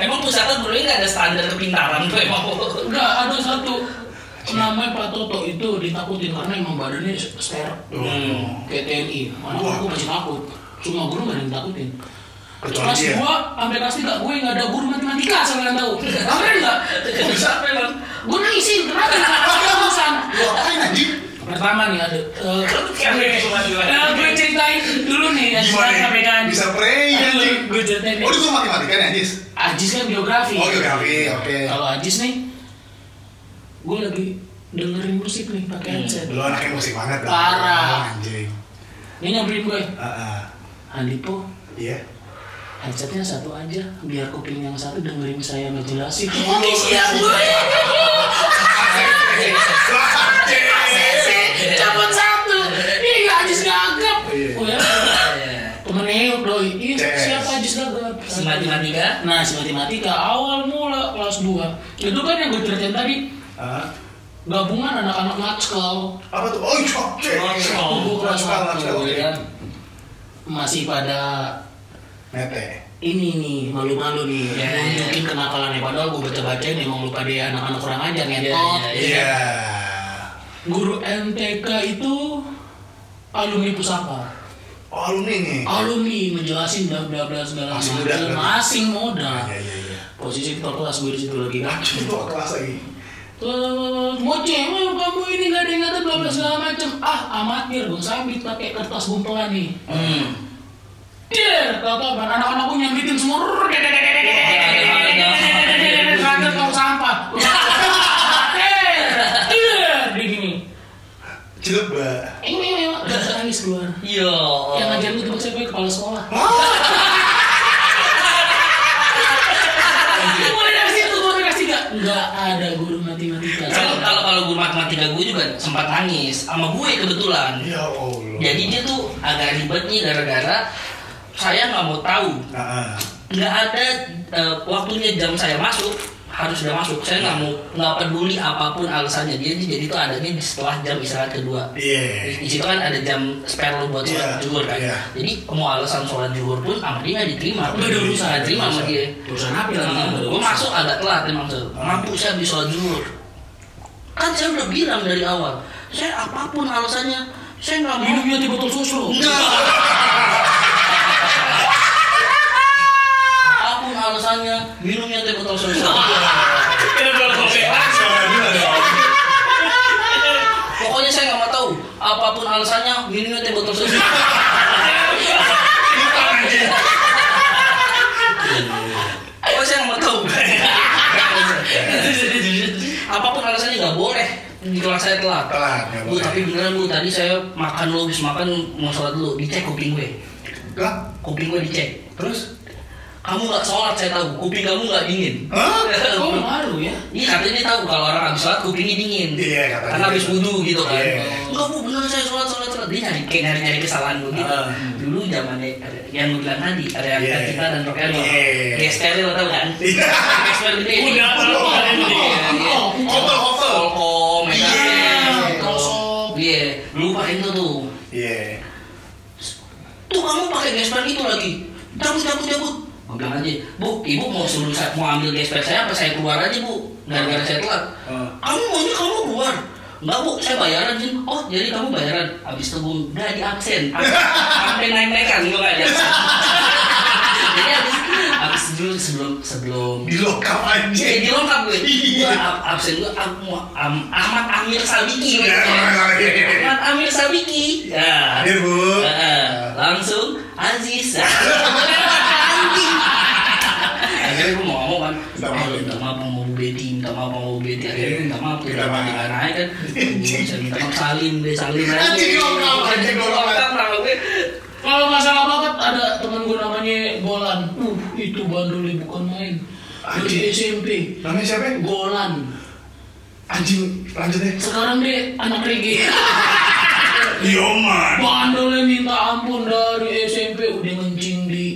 Emang pusaka gurunya nggak ada standar kepintaran tuh emang. Enggak, ada satu. namanya Pak Toto itu ditakutin karena emang badannya ster Hmm. kayak TNI. Anak Wah. aku masih takut. Semua guru gak ada yang takutin. Kecuali kelas dia. gua sampai kelas tiga gue nggak ada guru matematika asal kalian tahu. Keren nggak? Kok bisa apa emang? Gue nangisin kenapa? Ada urusan. Lu apain anjing? Pertama nih ada. eh, Kan gue, ceritain dulu nih sekarang KPK. Bisa pray anjing. Gue ceritain nih. Oh, itu matematika nih, Ajis? Ajis kan geografi. Oh, geografi, oke. Kalau Ajis nih, gue lagi dengerin musik nih pakai headset. Lu anaknya musik banget. Parah. Anjing. Dia nyamperin gue, Heeh. Andipo, Iya. headsetnya satu aja, biar kuping yang satu dengerin saya ngejelasin. Oke siap gue. Satu. Ih, Ajis gagap. Iya. Oh ya, temen Euk doi. Ih, CS. siapa matematika? Nah, si matematika awal mula kelas 2. Itu kan yang gue ceritain tadi, gabungan anak-anak natskal. Apa tuh? Oh, cok, cek. Gue kelas Natskal, 1 natskal, oke. ya kan. Masih pada Mete. Ini nih malu-malu nih Ya, ya. nunjukin kenakalannya padahal gue baca-bacain emang lupa dia anak-anak kurang ajar ngentot Ya, Iya. guru MTK itu alumni pusaka Oh, alumni nih. alumni ngejelasin bla bla bla segala macam masih muda Iya, iya, iya. posisi ketua kelas gue di situ lagi kan itu kelas lagi. Mau cewek kamu ini gak ada yang ada bla bla segala macam ah amatir gue sabit pakai kertas gumpelan nih Hmm. Der, tau tau kan anak-anakku nyambitin semua. Tong sampah. Di gini. Mbak. Ini nangis keluar. Yo. Yang ngajarin gue kepala sekolah. Mulai dari situ gue kelas tiga. Nggak ada guru matematika. Kalau kalau kalau guru matematika gue juga sempat nangis sama gue kebetulan. Ya Allah. Jadi dia tuh agak ribet nih gara-gara saya nggak mau tahu. Heeh. Nggak ada eh, waktunya jam saya masuk harus udah masuk. Saya nggak mau nggak peduli apa pun alasannya dia jadi tuh adanya di setelah jam istirahat kedua. Iya. Di situ kan ada jam spare lo buat sholat Iya, zuhur kan. iya. Jadi mau alasan sholat zuhur pun dia nggak diterima. Ada urusan. Nggak diterima sama dia. Urusan apa gue masuk agak telat emang tuh. Mampu saya habis sholat zuhur. Kan saya udah bilang dari awal. Saya apa pun alasannya, saya nggak mau. Minumnya di botol susu. Apa pun alasannya, minumnya teh botol susu. Kita jual kopi. Pokoknya saya nggak mau tahu. Apa pun alasannya, minumnya teh botol susu. Pokoknya saya nggak mau tahu. Apa pun alasannya nggak boleh di kelas saya telat. Telat, Bu, tapi beneran bu, tadi saya makan habis makan mau sholat dulu, dicek kuping gue. Lah, Kuping gue dicek. terus? Kamu nggak sholat, saya tahu. Kuping kamu nggak dingin. Hah? Oh malu ya. Iya katanya tahu kalau orang habis sholat kupingnya dingin. Iya, katanya Karena habis gitu. wudhu gitu kan. Iya. Enggak bu, bener saya sholat sholat sholat. Dia nyari kayak nyari nyari kesalahan gue gitu. Ah. Dulu zamannya ada- yang gue bilang tadi ada yang Iya. kita dan lo. Iya. Gesper lo tau kan? Iya. Gesper gede. Udah, iya, udah. iya. Hotel, hotel. Telkom, Iya, Prosop. Iya, lupain itu tuh. Iya. Tuh kamu pakai gesper itu lagi. Cabut, cabut, cabut. Gue bilang aja, bu, ibu mau suruh saya mau ambil gesper saya apa saya keluar aja bu? Gara-gara saya telat. Hmm. Kamu maunya kamu keluar. Enggak bu, saya bayaran Jin. Oh jadi kamu bayaran. Habis itu bu, udah di absen. Sampai naik-naikan gue gak di absen. jadi habis dulu sebelum sebelum Di lokal Iya, anjing. di lengkap gue. Iya. Absen gue Ahmad Amir Sabiki. Iya, iya. Ahmad Amir Sabiki. Ya. Hadir, Bu. Langsung Aziz. Anjing. Akhirnya gue mau ngomong kan. Minta maaf, Bu Betty, minta maaf sama Bu Betty. Akhirnya minta maaf. Minta maaf. naik kan. Minta maaf salim deh, salim aja. Lokal. Lokal, Kalau masalah banget ada temen gue namanya Golan. Uh, itu bandulnya bukan main. Dari. SMP. Namanya siapa? Golan. Anjing, lanjut deh. Sekarang dia anak reggae. Yoman. Bandulnya minta ampun dari SMP udah ngencing di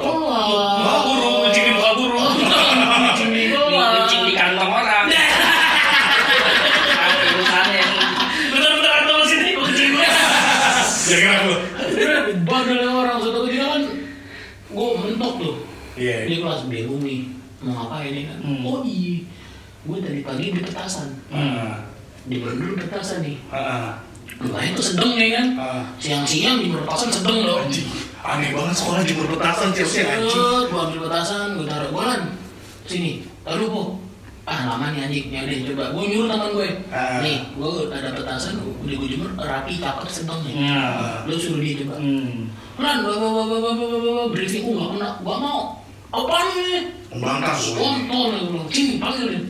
kolam. Gue. Iya. Bingung nih mau ngapain nih kan? Hmm. Oh iya, gue tadi pagi di petasan Ah, di dulu petasan nih ah, Lumayan tuh sedeng nih kan ah. siang-siang di petasan sedeng loh Anjing, aneh banget sekolah jemur petasan Chelsea anjing. Set, gua ambil petasan, gua taruh golan. Sini, taruh po. Ah lama nih anjing, ya udah coba. Gua nyuruh teman gue. Ah. Nih, gua ada petasan, udah gua jemur rapi, cakep, sedang nih. Nah. Lu suruh dia coba. Hmm. Lan, bawa bawa bawa bawa bawa bawa briefing, gua gak kena, gua mau. Apaan nih? Membangkang gue. Kontol, gua bilang. Sini, panggil dia.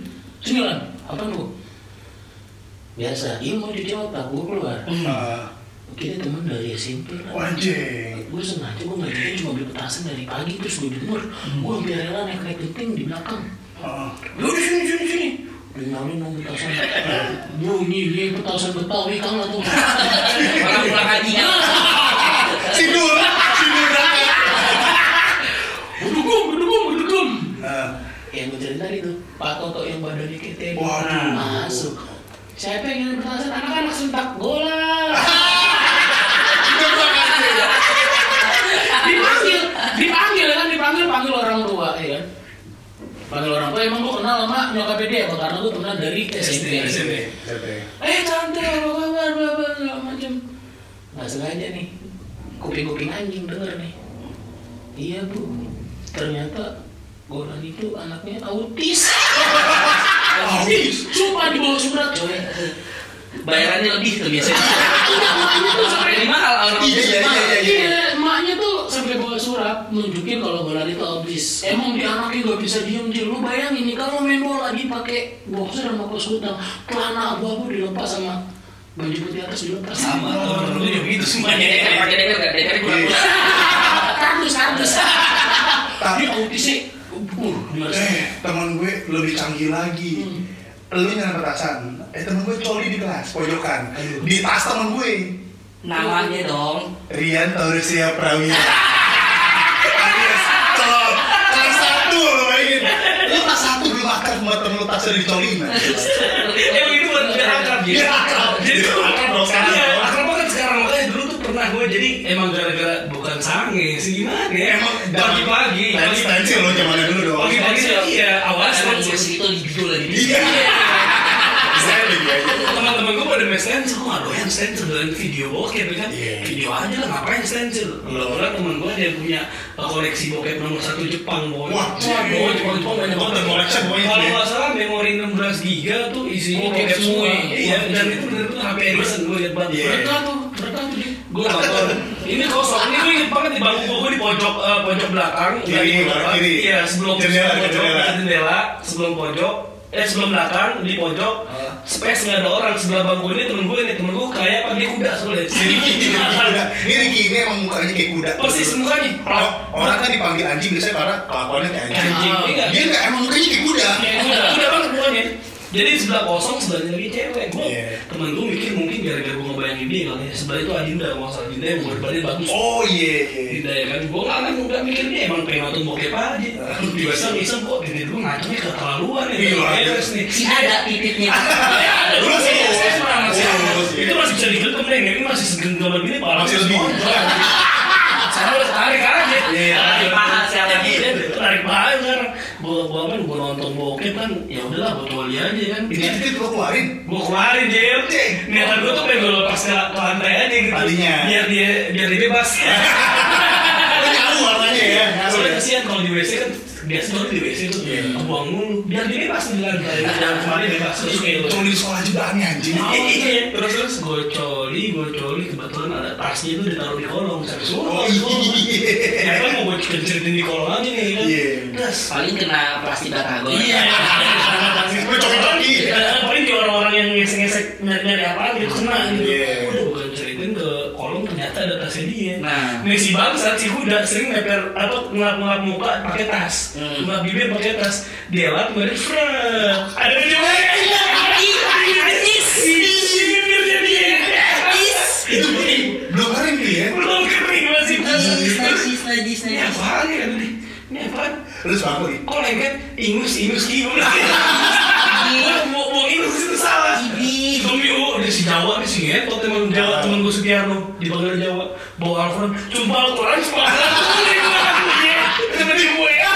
Sini lan, apaan lu? Biasa, dia mau dijawab tak, gua keluar. Ah, Kita teman dari SMP oh, anjing. gue sengaja gue jadi cuma beli petasan dari pagi terus gue jemur gue hampir rela naik naik genting di belakang Ah, yaudah sini sini sini dinyalin dong petasan bunyi dia petasan betawi kan lah tuh Orang pulang haji sidul yang gue cerita itu Pak Toto yang badannya teddy. Waduh. masuk. Saya pengen petasan anak-anak sentak bola. Ya. dipanggil dipanggil kan dipanggil panggil orang tua ya kan? Panggil orang tua emang gue kenal sama nyokapnya dia apa karena gue temenan dari SMP SMP. eh tante apa kabar bla bla segala macam nggak sengaja nih. Kuping kuping anjing denger nih. Iya bu. Ternyata Golan itu anaknya autis Autis? sumpah di bawah surat coy Bayarannya lebih tuh biasanya. Iya, makanya tuh sampai Lebih mahal orang Iya, iya, iya, iya. Iya, emaknya tuh sampai bawa surat nunjukin kalau bola itu habis. Emang di anaknya gak bisa diem dia. Lu bayangin nih kalau main bola pakai boxer sama kaos kutang, celana abu-abu dilepas sama baju putih atas dilepas. Sama gue juga gitu semuanya. Pakai deker gak? Deker kurang Iya. Kardus, kardus. Tapi- Dia autisnya, uh? Eh, temen gue lebih canggih lagi. Lu nyari petasan. Eh, temen gue coli di kelas, pojokan. Di tas temen gue. Namanya dong. Rian Tauresia Prawira. Alias. Kelas satu lo bayangin. Lu kelas satu belum akrab sama temen lu tasnya dicolin. Emang itu buat biar akrab gitu. Biar akrab. Jadi Biar akrab dong sekarang. Iya, pernah gue jadi emang gara-gara bukan sange sih gimana ya? Emang pagi-pagi, Tadi stensil lo zamannya dulu dong. pagi-pagi iya stensil. gue itu libido lagi. Iya. Aja. teman-teman gue pada main stencil, gue gak doyan stencil dan video bokep ya kan Iya. video aja lah ngapain stencil Kebetulan teman gue dia punya koleksi bokep nomor satu Jepang pokoknya Wah, Waduh, Jepang Jepang banyak banget collection pokoknya kalau nggak salah memori 16 giga tuh isinya Bokep bokep semua iya dan itu bener-bener HP Edison gue liat banget Iya. Tuh. Gue nonton ini kosong ini gue inget banget di bangku gue di pojok eh, pojok belakang Kiri, kiri. iya sebelum Jendela, sebelum pojok jendela. ada jendela sebelum pojok eh sebelum belakang di pojok space nggak ada orang sebelah bangku ini temen gue nih temen gue kayak apa dia kuda soalnya Kuda. Ini Ricky ini emang mukanya kayak kuda. persis mukanya Oh, orang kan dipanggil anjing biasanya karena kelakuannya kayak anjing. anjing Ah. Iya. Dia nggak emang mukanya kayak kuda. Kayak kuda kuda banget mukanya jadi sebelah kosong sebelahnya lagi cewek gue Iya. temen gue mikir mungkin gara-gara gue ngebayangin dia kali ya sebelah itu Adinda kalau salah Adinda yang berbadan bagus Oh iya. iya. Tidak ya kan, gue nggak kan nggak mikir dia emang pengen nonton bokep aja. Bisa bisa kok, gini dulu ngaconya keterlaluan ya. Iya, Beres nih. Si ada titiknya. Ya, ada dulu sih, iya. Itu masih bisa digentem deh, ini masih segendolan gini parah. Masih lebih. Saya udah tarik aja. Iya. Tarik paha siapa Iya, tarik paha sekarang. Gua gua kan gua nonton bokep kan, ya udahlah gua coli aja kan. Ini titik lo keluarin. Gua keluarin Jel. Niatan gua tuh pengen gua lepas ke lantai aja gitu. Tadinya. Biar dia biar dia bebas. Nyaru warnanya ya. Nyaru Soalnya ya. kasihan kalau di WC kan biasa banget di WC tuh buang mulu biar dia bebas di lantai jangan kemarin bebas terus kayak lo Coli di sekolah juga aneh anjing. Iya, terus terus gue coli, gue coli kebetulan ada tasnya itu ditaruh di kolong sampai Oh suruh. iya. Ya kan mau gue cerit di kolong aja nih kan. Iya. Terus Paling kena plastik batagor. Iya, Gue coba lagi. Ya, paling di orang-orang yang ngesek-ngesek nyari-nyari apaan gitu kena gitu. Iya. Udah bukan ceritain ada tasnya dia. Nah. Nih si bangsat si kuda sering meper apa ngelap-ngelap muka pakai tas, Hmm. ngelap bibir pakai tas. Dia lap kemudian frak. Ada bibirnya dia. Itu belum kering dia ya. Belum kering masih. Najis, najis, najis, apaan ya? Ini apaan? Terus bangku nih. Kok lengket? Ingus, ingus kiu. Gua mau ingus itu salah. Ibi. Demi oh, dia si Jawa, dia si teman Jawa, teman gue Sugiarno di Bangga Jawa. Bawa Alfred, cuma lo kurang cuma temen gue. Anjing,